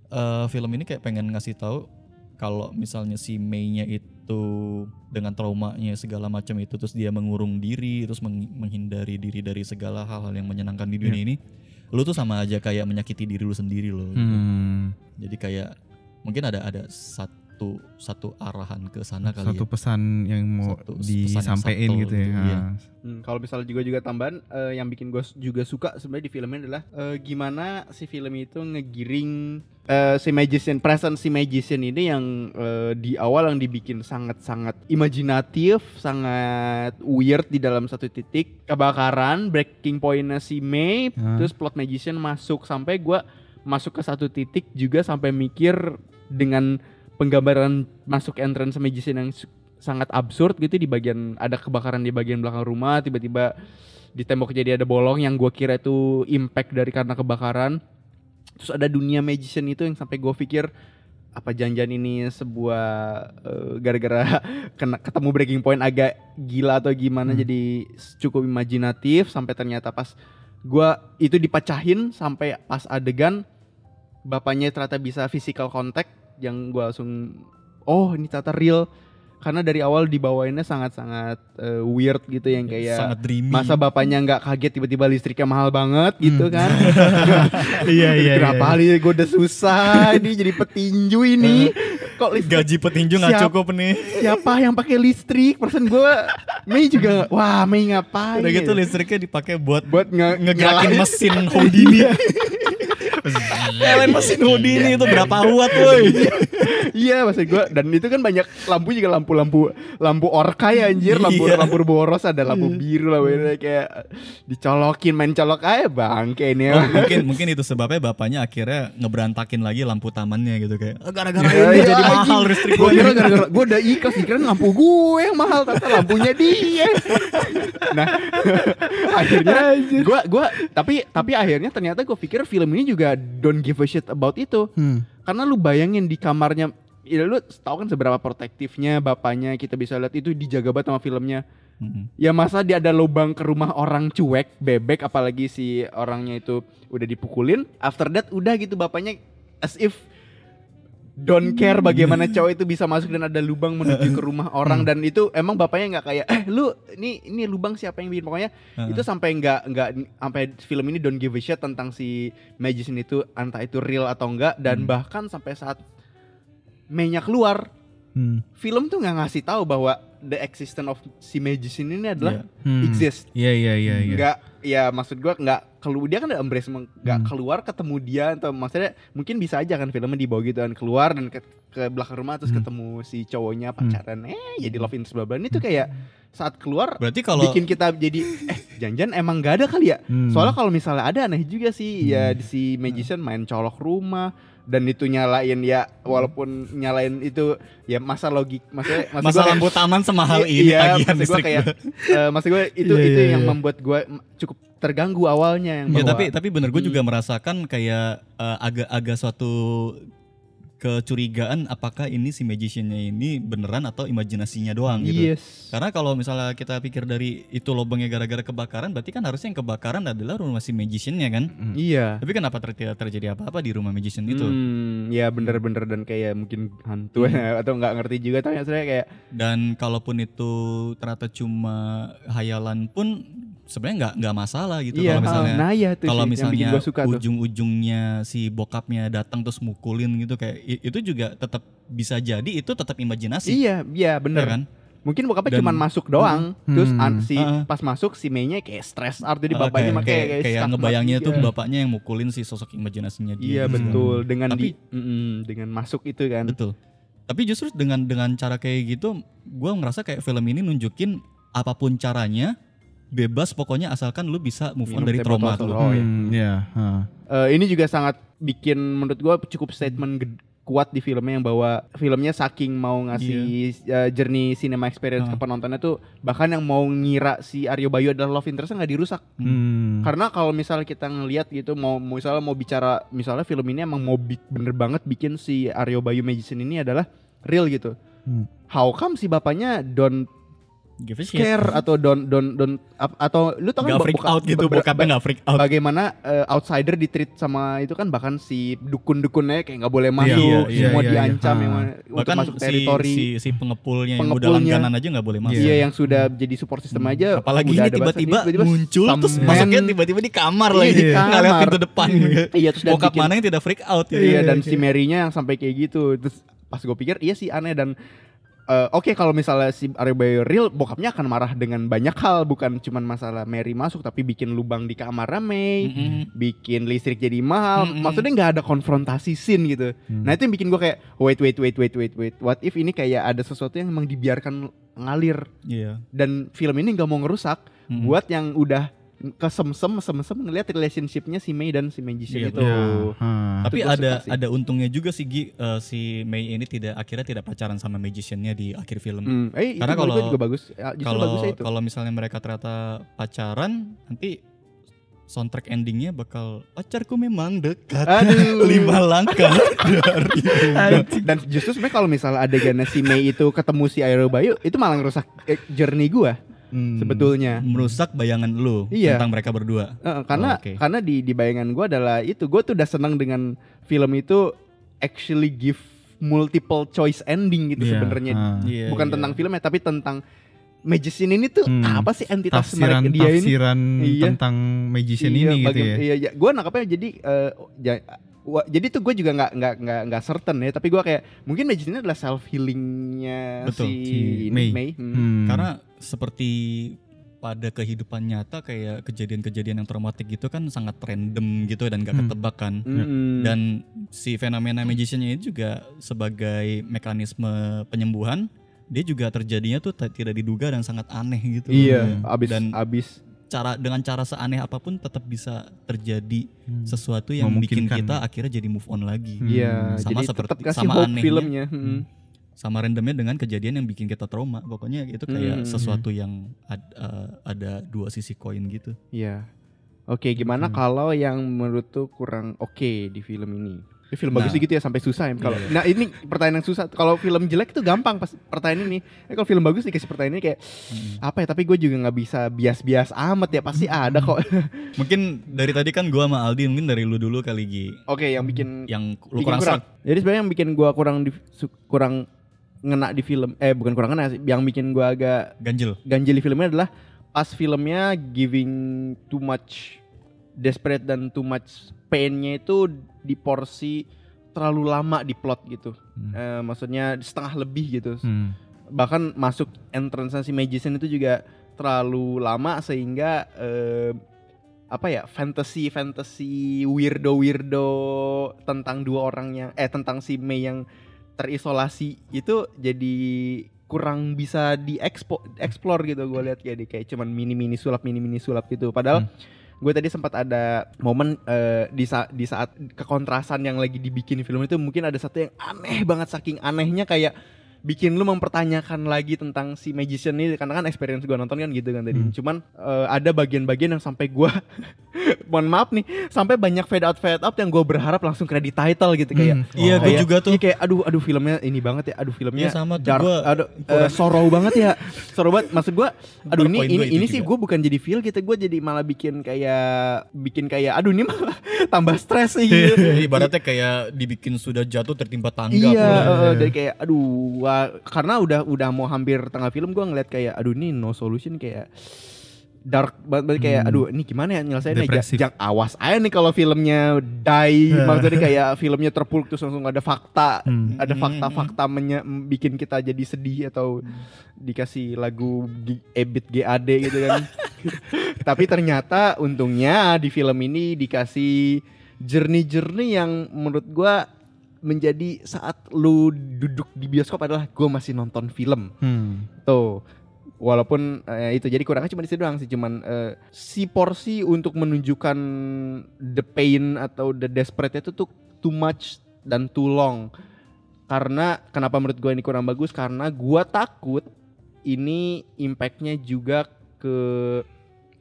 eh, film ini kayak pengen ngasih tahu kalau misalnya si Mei-nya itu dengan traumanya segala macam itu terus dia mengurung diri terus meng- menghindari diri dari segala hal-hal yang menyenangkan di dunia ini, lu tuh sama aja kayak menyakiti diri lu sendiri loh. Hmm. Jadi kayak mungkin ada ada satu satu arahan ke sana kali satu ya. pesan yang mau Satu disampaikan gitu ya gitu, iya. Hmm, kalau misalnya juga juga tambahan eh, yang bikin gue juga suka sebenarnya di film ini adalah eh, gimana si film itu ngegiring eh, si magician presence si magician ini yang eh, di awal yang dibikin sangat-sangat imajinatif, sangat weird di dalam satu titik kebakaran, breaking pointnya si May, Hmm. terus plot magician masuk sampai gua masuk ke satu titik juga sampai mikir dengan penggambaran masuk entrance magician yang sangat absurd gitu di bagian ada kebakaran di bagian belakang rumah tiba-tiba di tembok jadi ada bolong yang gua kira itu impact dari karena kebakaran terus ada dunia magician itu yang sampai gue pikir apa janjian ini sebuah eh, gara-gara kena ketemu breaking point agak gila atau gimana Hmm. jadi cukup imajinatif sampai ternyata pas gua itu dipecahin sampai pas adegan bapaknya ternyata bisa physical contact yang gua langsung oh ini ternyata real karena dari awal dibawainnya sangat-sangat eh, weird gitu yang kayak sangat dreamy. masa bapaknya nggak kaget tiba-tiba listriknya mahal banget gitu kan iya iya Berapa kali gue udah susah ini jadi petinju ini. Kok listrik gaji petinju nggak cukup nih. siapa yang pakai listrik? Persen gue Mei juga wah Mei ngapain? Udah gitu ya? listriknya dipakai buat buat nge ngegerakin mesin Houdini. Ellen mesin Houdini itu berapa watt woi? Iya maksud gue dan itu kan banyak lampu juga lampu-lampu lampu orka ya anjir lampu Iya. lampu boros ada lampu biru lah kayak dicolokin main colok aja bangke ini Oh, ya. mungkin mungkin itu sebabnya bapaknya akhirnya ngeberantakin lagi lampu tamannya gitu kayak "Ah, gara-gara Iya, ini iya, jadi mahal listrik Gue gue. gara-gara gue udah ikhlas kira lampu gue yang mahal ternyata lampunya dia. nah akhirnya gue gua tapi tapi akhirnya ternyata gue pikir film ini juga don't give a shit about itu. Hmm. Karena lu bayangin di kamarnya Ya lu tahu kan seberapa protektifnya bapaknya kita bisa lihat itu dijaga banget sama filmnya. Mm-mm. Ya masa dia ada lubang ke rumah orang cuek, bebek apalagi si orangnya itu udah dipukulin. After that udah gitu bapaknya as if don't care bagaimana cowok itu bisa masuk dan ada lubang menuju ke rumah orang dan itu emang bapaknya nggak kayak eh lu ini ini lubang siapa yang bikin pokoknya Heeh. itu sampai nggak nggak sampai film ini don't give a shit tentang si magician itu entah itu real atau enggak dan Hmm. bahkan sampai saat Mei-nya keluar Hmm. film tuh nggak ngasih tahu bahwa the existence of si magician ini adalah Hmm. exist Iya iya iya iya. nggak ya maksud gua nggak keluar dia kan udah embrace nggak Hmm. keluar ketemu dia atau maksudnya mungkin bisa aja kan filmnya dibawa gitu kan keluar dan ke, ke belakang rumah terus Hmm. ketemu si cowoknya pacaran eh jadi love interest bla bla ini tuh kayak saat keluar Berarti kalau bikin kita jadi eh janjian emang nggak ada kali ya Hmm. soalnya kalau misalnya ada aneh juga sih ya Hmm. si magician main colok rumah dan itu nyalain ya walaupun nyalain itu ya masa logik masa gua kayak- lampu taman semahal ini iya, tagihan maksud listrik kayak eh, maksud gue itu Iya, itu iya, yang iya. membuat gue cukup terganggu awalnya yang Ya bahwa- tapi tapi bener gue Hmm. juga merasakan kayak eh, agak-agak suatu kecurigaan apakah ini si magiciannya ini beneran atau imajinasinya doang gitu. yes Karena kalau misalnya kita pikir dari itu lubangnya gara-gara kebakaran, berarti kan harusnya yang kebakaran adalah rumah si magiciannya kan. iya Tapi kenapa ter- tidak terjadi apa-apa di rumah magician itu? Hmm, ya bener-bener dan kayak mungkin hantu atau nggak ngerti juga tapi maksudnya kayak Dan kalaupun itu ternyata cuma hayalan pun sebenarnya nggak nggak masalah gitu. iya kalau misalnya nah ya kalau misalnya gue ujung-ujungnya si bokapnya datang terus mukulin gitu kayak itu juga tetap bisa jadi itu tetap imajinasi. iya iya ya bener kan? mungkin bokapnya Dan- cuma masuk doang Hmm. terus an- si Heeh. pas masuk si Mei-nya kayak stress art jadi Oh, bapaknya kayak, makanya kayak, kayak skakmat ngebayangnya gitu. tuh bapaknya yang mukulin si sosok imajinasinya dia. iya gitu. betul dengan Tapi- di mm, dengan masuk itu kan Betul. Tapi justru dengan dengan cara kayak gitu, gua ngerasa kayak film ini nunjukin apa pun caranya bebas pokoknya asalkan lu bisa move on Minum dari trauma tuh. Oh, iya. Hmm, iya. ha. Eh, ini juga sangat bikin menurut gua cukup statement ged- kuat di filmnya yang bahwa filmnya saking mau ngasih eh, journey cinema experience ke penontonnya tuh bahkan yang mau ngira si Aryo Bayu adalah love interest nggak dirusak Hmm. karena kalau misalnya kita ngelihat gitu mau mau misalnya mau bicara misalnya film ini emang mau bi- bener banget bikin si Aryo Bayu Magician ini adalah real gitu Hmm. how come si bapaknya don't Give a shit. care atau don't don't don't ap- atau lu tau kan Gak freak boka- out gitu, bokapnya gak freak out. bagaimana eh, outsider ditreat sama itu kan bahkan si dukun-dukunnya kayak nggak boleh masuk, Iya, iya, semua iya, diancam iya. yang untuk Bahkan masuk si, teritori. si, si pengepulnya, yang udah Pengepulnya. langganan aja nggak boleh masuk. Iya yang sudah jadi support system aja. Hmm. Apalagi udah ini tiba-tiba muncul terus masuknya tiba-tiba di kamar Iya, lagi. Nggak lihat pintu depan. Iya terus Bokap mana yang tidak freak out gitu. Iya dan si Mary-nya yang sampai kayak gitu. Terus pas gue pikir iya sih aneh dan eh, oke kalau misalnya si Aryo Bayu real bokapnya akan marah dengan banyak hal bukan cuman masalah Mary masuk tapi bikin lubang di kamar Mei. Mm-mm. bikin listrik jadi mahal. Mm-mm. Maksudnya nggak ada konfrontasi scene gitu. Hmm. Nah itu yang bikin gue kayak wait wait wait wait wait wait. What if ini kayak ada sesuatu yang emang dibiarkan ngalir Iya. dan film ini nggak mau ngerusak Mm-mm. buat yang udah kesemsem semsem ngelihat relationshipnya si Mei dan si Magician Iya, itu. Iya, ha. Tapi Itu ada ada untungnya juga sih Gi, eh, si Mei ini tidak akhirnya tidak pacaran sama magiciannya di akhir film. Hmm, eh Karena kalau- juga bagus. Ya, Justru Kalau kalau misalnya mereka ternyata pacaran, nanti soundtrack endingnya bakal pacarku memang dekat. Aduh. Lima langkah dari dan, dan justru sebenarnya kalau misalnya adegannya si Mei itu ketemu si Aero Bayu itu malah ngerusak eh, journey gua Hmm. sebetulnya. merusak bayangan lu Iya. tentang mereka berdua. Eh, karena Oh, oke. karena di di bayangan gue adalah itu gue tuh udah senang dengan film itu actually give multiple choice ending gitu Iya, sebenarnya ha. Iya, bukan iya. tentang filmnya tapi tentang magician ini tuh Hmm. apa sih entitas tafsiran mereka dia ini tafsiran Iya. tentang magician Iya, ini gitu bagaim- ya. iya, iya. gue nangkapnya jadi eh, ja- wa- jadi tuh gue juga nggak nggak nggak nggak certain ya tapi gue kayak mungkin magician ini adalah self healingnya Betul, si, si ini, Mei. Hmm. Hmm. Karena seperti pada kehidupan nyata kayak kejadian-kejadian yang traumatik gitu kan sangat random gitu dan gak Hmm. ketebak kan. Mm-mm. Dan si fenomena magiciannya itu juga sebagai mekanisme penyembuhan, dia juga terjadinya tuh tidak diduga dan sangat aneh gitu. iya, abis Dan abis cara dengan cara seaneh apa pun tetap bisa terjadi sesuatu yang bikin kita akhirnya jadi move on lagi. Iya, Sama jadi tetap seperti- kasih sama hope anehnya. filmnya. Mm. Hmm. Sama randomnya dengan kejadian yang bikin kita trauma. Pokoknya itu kayak Hmm. sesuatu yang ad- eh, ada dua sisi koin gitu. Iya. Oke, gimana Hmm. kalau yang menurut tuh kurang oke di film ini? Ini film Nah. bagus gitu ya sampai susah ya. Kalau Iya. nah ini pertanyaan yang susah. Kalau film jelek itu gampang pas pertanyaan ini. Eh, kalau film bagus dikasih pertanyaan ini kayak Hmm. apa ya? Tapi gue juga nggak bisa bias-bias amat ya. Pasti ada kok. Mungkin dari tadi kan gua sama Aldi mungkin dari lu dulu kali Gi. oke, yang bikin Yang lu bikin kurang serak. Jadi sebenarnya yang bikin gua kurang di, kurang ngena di film eh bukan kurang ngena sih. Yang bikin gua agak Ganjel. ganjil di filmnya adalah pas filmnya giving too much desperate dan too much painnya itu di porsi terlalu lama di plot gitu. Hmm. Eh, maksudnya setengah lebih gitu. Hmm. Bahkan masuk entrance si magician itu juga terlalu lama sehingga eh, apa ya fantasy fantasy weirdo weirdo tentang dua orang yang eh tentang si Mei yang terisolasi itu jadi kurang bisa diekspo explore gitu gue lihat kayak di kayak cuman mini mini sulap mini mini sulap gitu padahal gue tadi sempat ada momen eh, di saat di saat kekontrasan yang lagi dibikin film itu mungkin ada satu yang aneh banget saking anehnya kayak bikin lu mempertanyakan lagi tentang si magician ini karena kan experience gua nonton kan gitu kan tadi. Hmm. Cuman eh, ada bagian-bagian yang sampai gua mohon maaf nih, sampai banyak fade out fade out yang gua berharap langsung credit title gitu kayak. Hmm. Iya, gua juga tuh. iya, kayak aduh aduh filmnya ini banget ya. Aduh filmnya Iya, sama tuh, dark, gua aduh eh, sorrow banget ya. Sorrow banget maksud gua aduh ini ini ini sih gua bukan jadi feel gitu, gua jadi malah bikin kayak bikin kayak aduh ini malah tambah stres sih gitu. Ibaratnya kayak dibikin sudah jatuh tertimpa tangga. Iya, eh, eh, dari kayak aduh, wah, karena udah udah mau hampir tengah film gua ngeliat kayak aduh ini no solution kayak dark banget kayak Hmm. aduh ini gimana ya nyelesainnya Depresif. jangan awas aja nih kalau filmnya die maksudnya kayak filmnya terpuruk terus langsung ada fakta Hmm. ada fakta-fakta menye- bikin kita jadi sedih atau dikasih lagu G- Ebit GAD gitu kan tapi ternyata untungnya di film ini dikasih jernih-jernih yang menurut gua menjadi saat lu duduk di bioskop adalah gua masih nonton film. Hmm. tuh. Walaupun eh, itu jadi kurangnya cuma di situ doang sih cuman eh, si porsi untuk menunjukkan the pain atau the desperate itu tuh too much dan too long. Karena kenapa menurut gue ini kurang bagus? Karena gua takut ini impactnya juga ke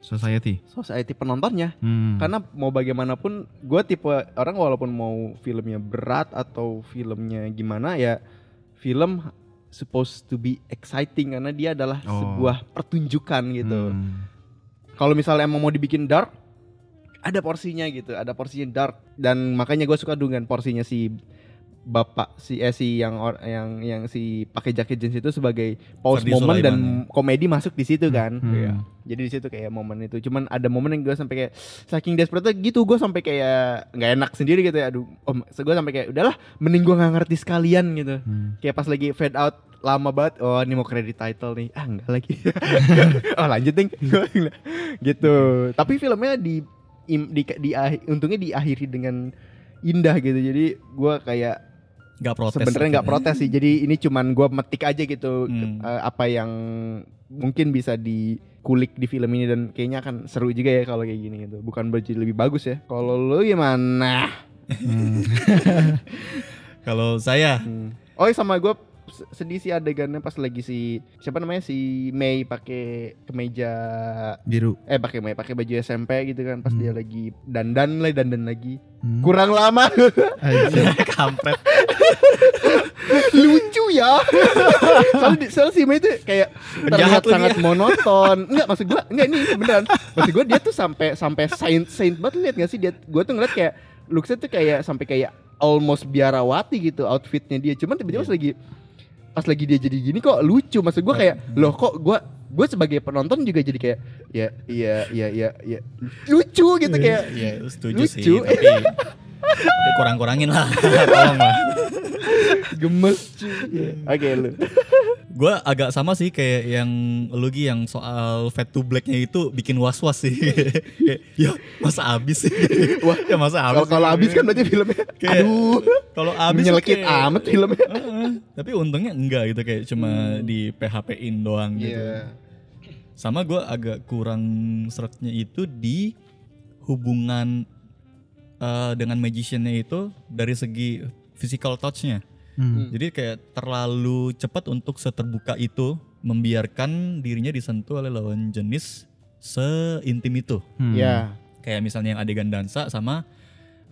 Society. society penontonnya Hmm. karena mau bagaimanapun gue tipe orang walaupun mau filmnya berat atau filmnya gimana ya film supposed to be exciting karena dia adalah Oh. sebuah pertunjukan gitu. Hmm. Kalau misalnya emang mau dibikin dark ada porsinya gitu, ada porsinya dark dan makanya gue suka dengan porsinya si bapak si eh si yang or, yang yang si pakai jaket jeans itu sebagai pause Ferdi moment dan komedi masuk di situ kan. Hmm. Iya. Jadi di situ kayak momen itu. Cuman ada momen yang gue sampai kayak saking desperate gitu gue sampai kayak nggak enak sendiri gitu ya. Aduh, om, gue sampai kayak udahlah mending gue nggak ngerti sekalian gitu. Hmm. Kayak pas lagi fade out lama banget. Oh ini mau credit title nih. Ah enggak lagi. oh lanjut ding. gitu. Tapi filmnya di im- di, di, ahi- untungnya diakhiri dengan indah gitu. Jadi gue kayak Gak protes. sebenarnya nggak protes sih. Jadi ini cuman gue metik aja gitu Hmm. eh, apa yang mungkin bisa dikulik di film ini dan kayaknya akan seru juga ya kalau kayak gini gitu. Bukan berarti lebih bagus ya. Kalau lu gimana? Hmm. Kalau saya Hmm. Oh sama gue sedih sih adegannya pas lagi si siapa namanya si Mei pakai kemeja Biru. eh pakai Mei pakai baju SMP gitu kan pas Hmm. dia lagi dandan lah dandan lagi Hmm. kurang lama Anjir. kampret. lucu ya soalnya, di- soalnya si Mei itu kayak terlihat Penjahat lu sangat monoton enggak maksud gua enggak ini beneran maksud gua dia tuh sampai sampai saint saint banget lihat gak sih dia gua tuh ngeliat kayak looksnya tuh kayak sampai kayak almost biarawati gitu outfitnya dia cuman tiba-tiba pas lagi pas lagi dia jadi gini kok lucu maksud gua kayak loh kok gua gue sebagai penonton juga jadi kayak ya iya iya iya iya lucu gitu kayak Iya, setuju sih. Lucu. Tapi tapi kurang-kurangin lah. Tolong lah. gemes cuy. oke lu Gue agak sama sih kayak yang lu Gi, yang soal fat to blacknya itu bikin was-was sih. Kayak, ya masa habis sih? Wah, ya masa habis? kalau habis kan berarti filmnya Kayak, aduh kalau habis menyelekit tuh kayak- amat filmnya. Heeh. tapi untungnya enggak gitu kayak cuma di PHP-in doang gitu. Iya. Sama gue agak kurang seretnya itu di hubungan eh, dengan magiciannya itu dari segi physical touch-nya. Hmm. Jadi kayak terlalu cepat untuk seterbuka itu membiarkan dirinya disentuh oleh lawan jenis seintim itu. Hmm. Ya. Kayak misalnya yang adegan dansa sama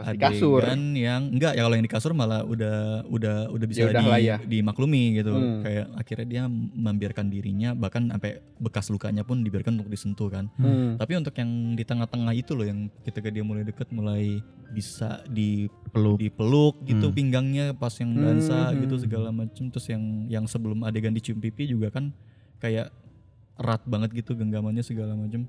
Pas di kasur. adegan yang enggak ya kalau yang di kasur malah udah udah udah bisa Ya udah di, ya. dimaklumi gitu. Hmm. Kayak akhirnya dia membiarkan dirinya bahkan sampai bekas lukanya pun dibiarkan untuk disentuh kan. Hmm. Tapi untuk yang di tengah-tengah itu loh yang ketika dia mulai deket mulai bisa di Peluk. dipeluk gitu Hmm. pinggangnya pas yang dansa Hmm. gitu segala macam terus yang yang sebelum adegan dicium pipi juga kan kayak erat banget gitu genggamannya segala macam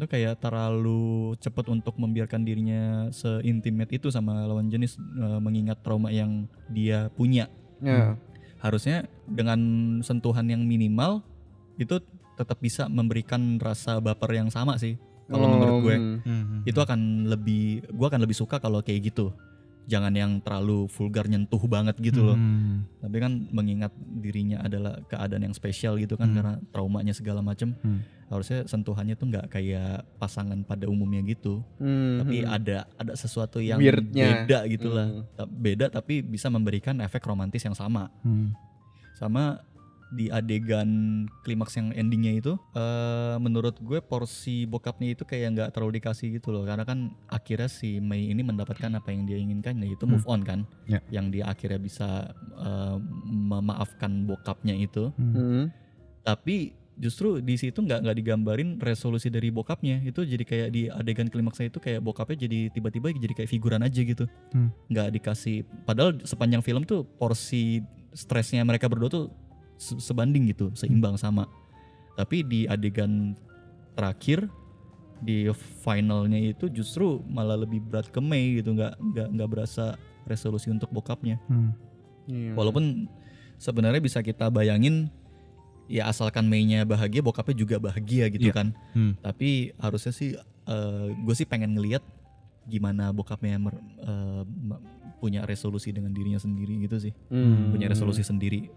itu kayak terlalu cepat untuk membiarkan dirinya seintimate itu sama lawan jenis eh, mengingat trauma yang dia punya Ya. harusnya dengan sentuhan yang minimal itu tetap bisa memberikan rasa baper yang sama sih kalau menurut gue Hmm. Hmm. itu akan lebih gua akan lebih suka kalau kayak gitu jangan yang terlalu vulgar nyentuh banget gitu loh Hmm. tapi kan mengingat dirinya adalah keadaan yang spesial gitu kan Hmm. karena traumanya segala macem Hmm. harusnya sentuhannya tuh nggak kayak pasangan pada umumnya gitu Hmm. tapi ada ada sesuatu yang Weirdnya. beda gitulah Hmm. Ta- beda tapi bisa memberikan efek romantis yang sama Hmm. sama di adegan klimaks yang endingnya itu eh menurut gue porsi bokapnya itu kayak nggak terlalu dikasih gitu loh karena kan akhirnya si Mei ini mendapatkan apa yang dia inginkan yaitu move on kan Ya. yang dia akhirnya bisa eh, memaafkan bokapnya itu Hmm. Hmm. tapi justru di situ nggak nggak digambarin resolusi dari bokapnya itu jadi kayak di adegan klimaksnya itu kayak bokapnya jadi tiba-tiba jadi kayak figuran aja gitu Hmm. nggak dikasih padahal sepanjang film tuh porsi stresnya mereka berdua tuh se- sebanding gitu seimbang sama tapi di adegan terakhir di finalnya itu justru malah lebih berat ke Mei gitu nggak nggak nggak berasa resolusi untuk bokapnya Hmm. Iya. walaupun sebenarnya bisa kita bayangin ya asalkan Mei-nya bahagia bokapnya juga bahagia gitu Iya. kan Hmm. tapi harusnya sih gue sih pengen ngelihat gimana bokapnya mer- eh, ma- punya resolusi dengan dirinya sendiri gitu sih Hmm. punya resolusi sendiri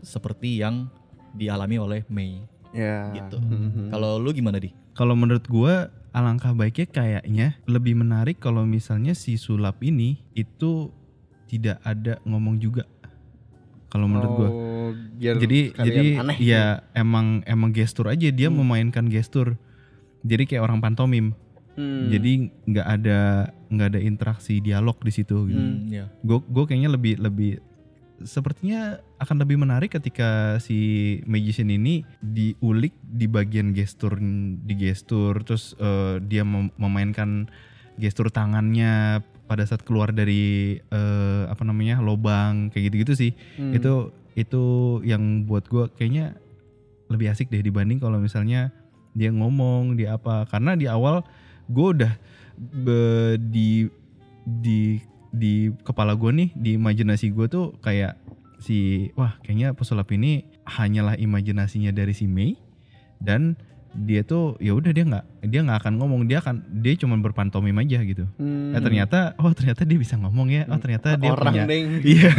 seperti yang dialami oleh Mei Ya. gitu Hmm. kalau lu gimana di Kalau menurut gua alangkah baiknya kayaknya lebih menarik kalau misalnya si sulap ini itu tidak ada ngomong juga. Kalau menurut gua. Oh, biar Jadi jadi aneh ya emang emang gestur aja dia Hmm. memainkan gestur. Jadi kayak orang pantomim. Hmm. Jadi nggak ada nggak ada interaksi dialog di situ gitu. Hmm. ya Gue gue kayaknya lebih lebih sepertinya akan lebih menarik ketika si magician ini diulik di bagian gestur di gestur terus eh, dia mem- memainkan gestur tangannya pada saat keluar dari eh, apa namanya lobang kayak gitu-gitu sih Hmm. itu itu yang buat gue kayaknya lebih asik deh dibanding kalau misalnya dia ngomong dia apa karena di awal gue udah be- di di di kepala gue nih di imajinasi gue tuh kayak si wah kayaknya pesulap ini hanyalah imajinasinya dari si Mei. Dan dia tuh ya udah dia nggak dia nggak akan ngomong. Dia akan dia cuma berpantomim aja gitu. Hmm. eh ternyata oh ternyata dia bisa ngomong ya. Oh ternyata dia orang punya deng. iya.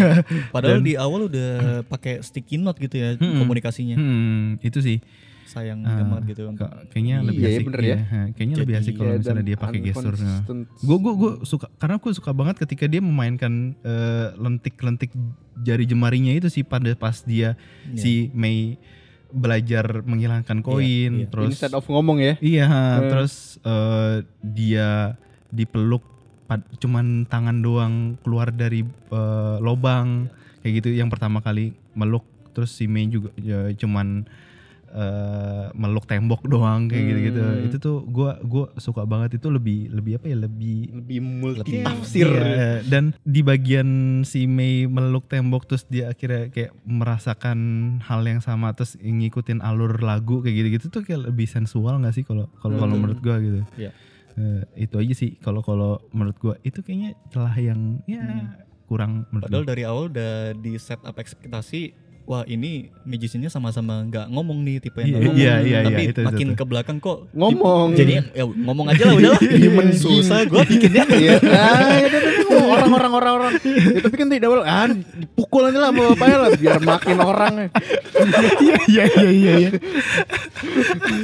Padahal Dan- di awal udah pakai sticky note gitu ya Hmm. komunikasinya. Hmm, itu sih sayang Ah, banget gitu kayaknya Iya, lebih iya, asik bener ya. iya, ha, kayaknya lebih Jadi- asik kalau Iya, misalnya dia pakai gesturnya unconsistent. gue gue gue suka karena gue suka banget ketika dia memainkan eh, lentik-lentik jari jemarinya itu sih pada pas dia Iya. si Mei belajar menghilangkan koin iya. terus Instead of ngomong ya. iya Eh. terus eh, dia dipeluk pad- cuman tangan doang keluar dari eh, lobang kayak gitu yang pertama kali meluk terus si Mei juga ya, cuman eh, meluk tembok doang kayak Hmm. gitu-gitu itu tuh gua gua suka banget itu lebih lebih apa ya lebih Lebih multi tafsir. Iya, dan di bagian si Mei meluk tembok terus dia akhirnya kayak merasakan hal yang sama terus ngikutin alur lagu kayak gitu-gitu tuh kayak lebih sensual nggak sih kalau kalau kalau Betul. menurut gua gitu. Iya. Eh, itu aja sih kalau kalau menurut gua itu kayaknya celah yang ya Hmm. kurang menurut Padahal gua. dari awal udah di set up ekspektasi wah ini magiciannya sama-sama nggak ngomong nih tipe yang Iya, nggak ngomong. iya, iya, tapi iya, itu, itu, makin itu. ke belakang kok Ngomong. jadi ya ngomong aja lah udahlah susah gue bikinnya Iya. Ah, itu tuh orang-orang orang-orang. Ya, tapi kan tidak boleh. Ah, dipukul aja lah sama bapaknya lah biar makin orang. Iya iya iya iya. iya.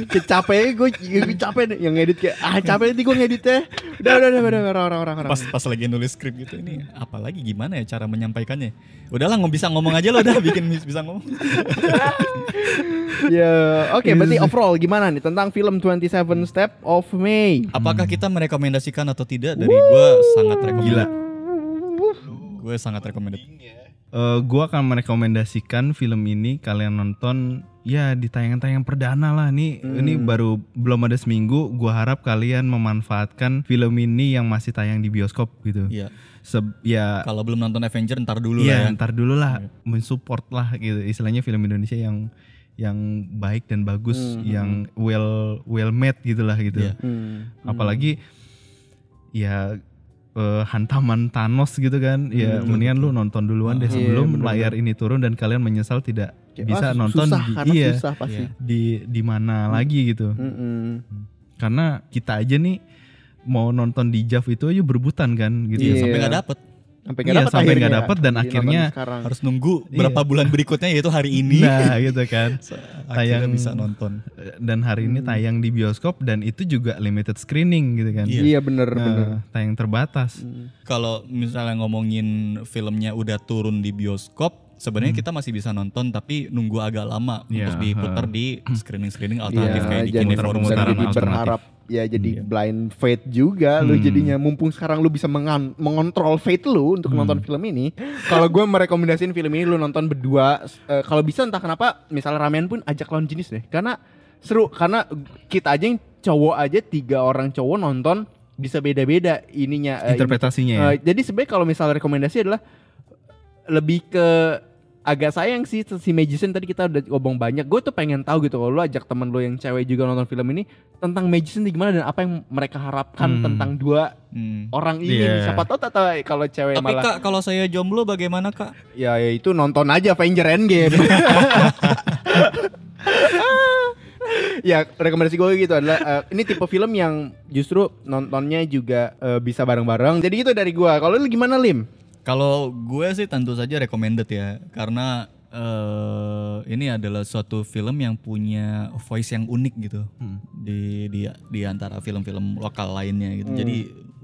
Kayak capek gue, gue capek deh yang ngedit kayak ah capek nanti gue ngeditnya. Udah udah udah udah orang-orang orang. pas pas lagi nulis skrip gitu ini apalagi gimana ya cara menyampaikannya udahlah nggak bisa ngomong aja lah udah bikin bisa ngomong Ya, oke berarti overall gimana nih tentang film 27 Step of May? apakah kita merekomendasikan atau tidak dari gue sangat rekomendasi gue sangat rekomendasi Eh, gua akan merekomendasikan film ini kalian nonton ya di tayangan-tayangan perdana lah. Nih ini baru belum ada seminggu gua harap kalian memanfaatkan film ini yang masih tayang di bioskop gitu. Iya. Seb- ya. Kalau belum nonton Avenger ntar dulu iya lah ya. ntar dulu lah. Mensupport lah gitu. Istilahnya film Indonesia yang yang baik dan bagus yang well well made gitulah gitu. Iya. Hmm. apalagi ya eh, hantaman Thanos gitu kan ya mendingan lu nonton duluan deh Iya, sebelum bener-bener. layar ini turun dan kalian menyesal tidak Kayak, bisa wah, nonton susah, di iya susah pasti. di di mana lagi gitu Mm-mm. karena kita aja nih mau nonton di JAV itu aja berebutan kan gitu Iya. sampai nggak dapet Sampai Iya, nggak dapet sampai nggak dapet dan Jadi akhirnya harus nunggu Iya. berapa bulan berikutnya yaitu hari ini. Nah gitu kan. Akhirnya tayang- bisa nonton. dan hari ini tayang di bioskop dan itu juga limited screening gitu kan. Iya. Iya bener Nah, bener. tayang terbatas. Kalau misalnya ngomongin filmnya udah turun di bioskop sebenarnya kita masih bisa nonton tapi nunggu agak lama Iya, untuk diputar di screening-screening alternatif Iya, kayak di jadi, Kinefon pemutaran dan jadi alternatif. berharap ya jadi blind fate juga lu Hmm. jadinya. Mumpung sekarang lu bisa mengan- mengontrol fate lu untuk nonton film ini kalau gue merekomendasiin film ini lu nonton berdua eh, kalau bisa entah kenapa misalnya ramean pun ajak lawan jenis deh. Karena seru karena kita aja yang cowok aja tiga orang cowok nonton bisa beda-beda ininya eh, interpretasinya ya. Eh, jadi sebenarnya kalau misalnya rekomendasi adalah lebih ke agak sayang sih si Magician tadi kita udah ngomong banyak. Gue tuh pengen tahu gitu kalau lu ajak temen lu yang cewek juga nonton film ini tentang Magician gimana dan apa yang mereka harapkan Hmm. tentang dua Hmm. orang ini. Iya. Siapa tahu tahu kalau cewek tapi malah kak kalau saya jomblo bagaimana kak ya, ya itu nonton aja Avenger Endgame. ya rekomendasi gue gitu adalah eh, ini tipe film yang justru nontonnya juga eh, bisa bareng-bareng. Jadi gitu dari gue. Kalau lu gimana Lim? Kalau gue sih tentu saja recommended ya, karena eh ini adalah suatu film yang punya voice yang unik gitu di di di antara film-film lokal lainnya gitu. Jadi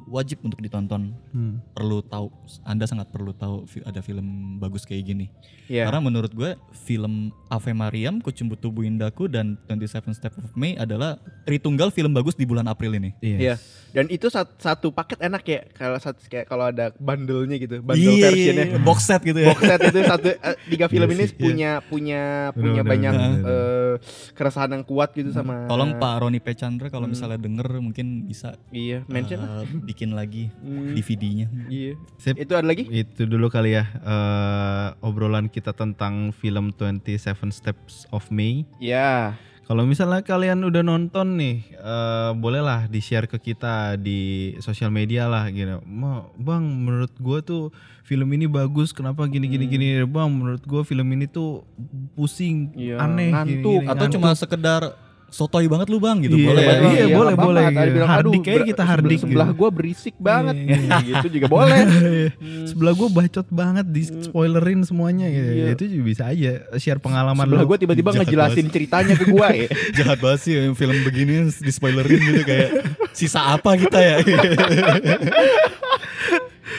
wajib untuk ditonton. Hmm. Perlu tahu, Anda sangat perlu tahu ada film bagus kayak gini. Iya. Karena menurut gue film Ave Mariam, Kucumbu Tubuh Indaku dan 27 Steps of May adalah tritunggal film bagus di bulan April ini. Iya. Dan itu sat- satu paket enak ya kalau satu kayak kalau ada bundle-nya gitu, bundle versionnya. Iya, box set gitu ya. Box set itu satu eh, tiga film Iya ini sih, iya. punya punya punya Bener, banyak bener, bener. eh, keresahan yang kuat gitu sama Tolong Pak Roni P. Chandra kalau misalnya denger mungkin bisa Iya, mention lah. Bikin lagi Hmm. DVD-nya. Iya. Sip. Itu ada lagi? Itu dulu kali ya eh, obrolan kita tentang film 27 Steps of May. Ya. Kalau misalnya kalian udah nonton nih, eh, bolehlah di-share ke kita di sosial media lah gitu. Ma, bang, menurut gua tuh film ini bagus. Kenapa gini gini gini, bang? Menurut gua film ini tuh pusing, Iya, aneh, ngantuk. gini, Atau ngantuk. cuma sekedar sotoy banget lu bang gitu. Iya, Boleh ya? iya, nggak boleh, apa-apa. boleh, Ada gitu. bilang, Hardik "Aduh, aja ber- kita sebelah- hardik Sebelah gitu." gua berisik banget. Iya. gitu juga boleh. Sebelah gua bacot banget di spoilerin semuanya gitu. Iya. Itu juga bisa aja share pengalaman Sebelah lu. gua tiba-tiba ngejelasin ceritanya ke gua ya. Jahat banget sih yang film begini di spoilerin gitu kayak sisa apa kita ya.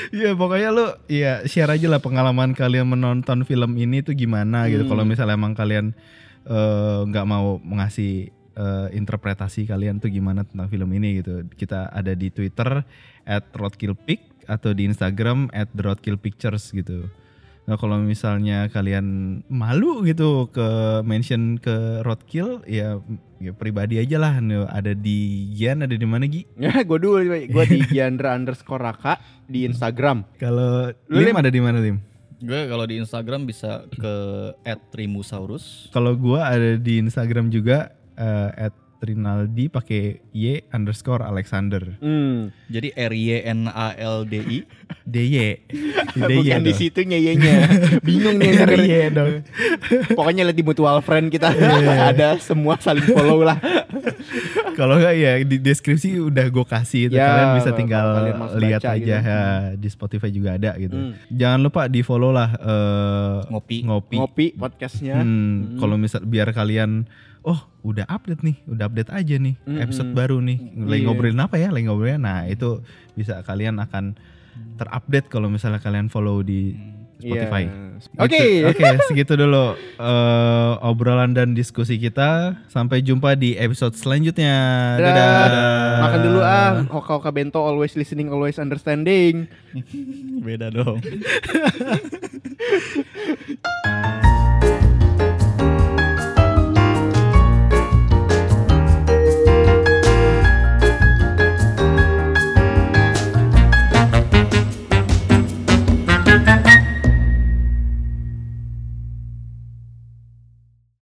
Iya pokoknya lu ya share aja lah pengalaman kalian menonton film ini tuh gimana gitu. Kalau misalnya emang kalian eh, nggak mau mengasih eh, interpretasi kalian tuh gimana tentang film ini gitu. Kita ada di Twitter at roadkillpic atau di Instagram at roadkillpictures gitu. Nah kalau misalnya kalian malu gitu ke mention ke Roadkill ya, ya pribadi aja lah. Nih, Ada di Gian ada di mana Gi? Ya, gua dulu gua di Giandra underscore Raka di Instagram. Kalau Lim Lim? ada di mana Lim? Gue kalau di Instagram bisa ke @trimusaurus. Kalau gua ada di Instagram juga eh, at Rinaldi pakai Y underscore Alexander. Hmm. Jadi R Y N A L D I. DY. Bukan di situ nya Bingung nih RY denger. dong. Pokoknya lihat di mutual friend kita ada semua saling follow lah. Kalau enggak ya di deskripsi udah gue kasih itu Ya, kalian bisa tinggal kalian lihat aja gitu. ya, di Spotify juga ada gitu. Hmm. Jangan lupa di follow lah eh, Ngopi. ngopi. Ngopi podcastnya. Hmm, Kalau misal biar kalian oh udah update nih, udah update aja nih episode baru nih. Lagi Iya. ngobrolin apa ya? Lagi ngobrolin. Nah itu bisa kalian akan terupdate kalau misalnya kalian follow di Spotify. Iya. Gitu. Oke. Oke, segitu dulu eh, obrolan dan diskusi kita. Sampai jumpa di episode selanjutnya. Dadah. Dadah. Makan dulu ah. Hoka Hoka Bento always listening, always understanding. Beda dong.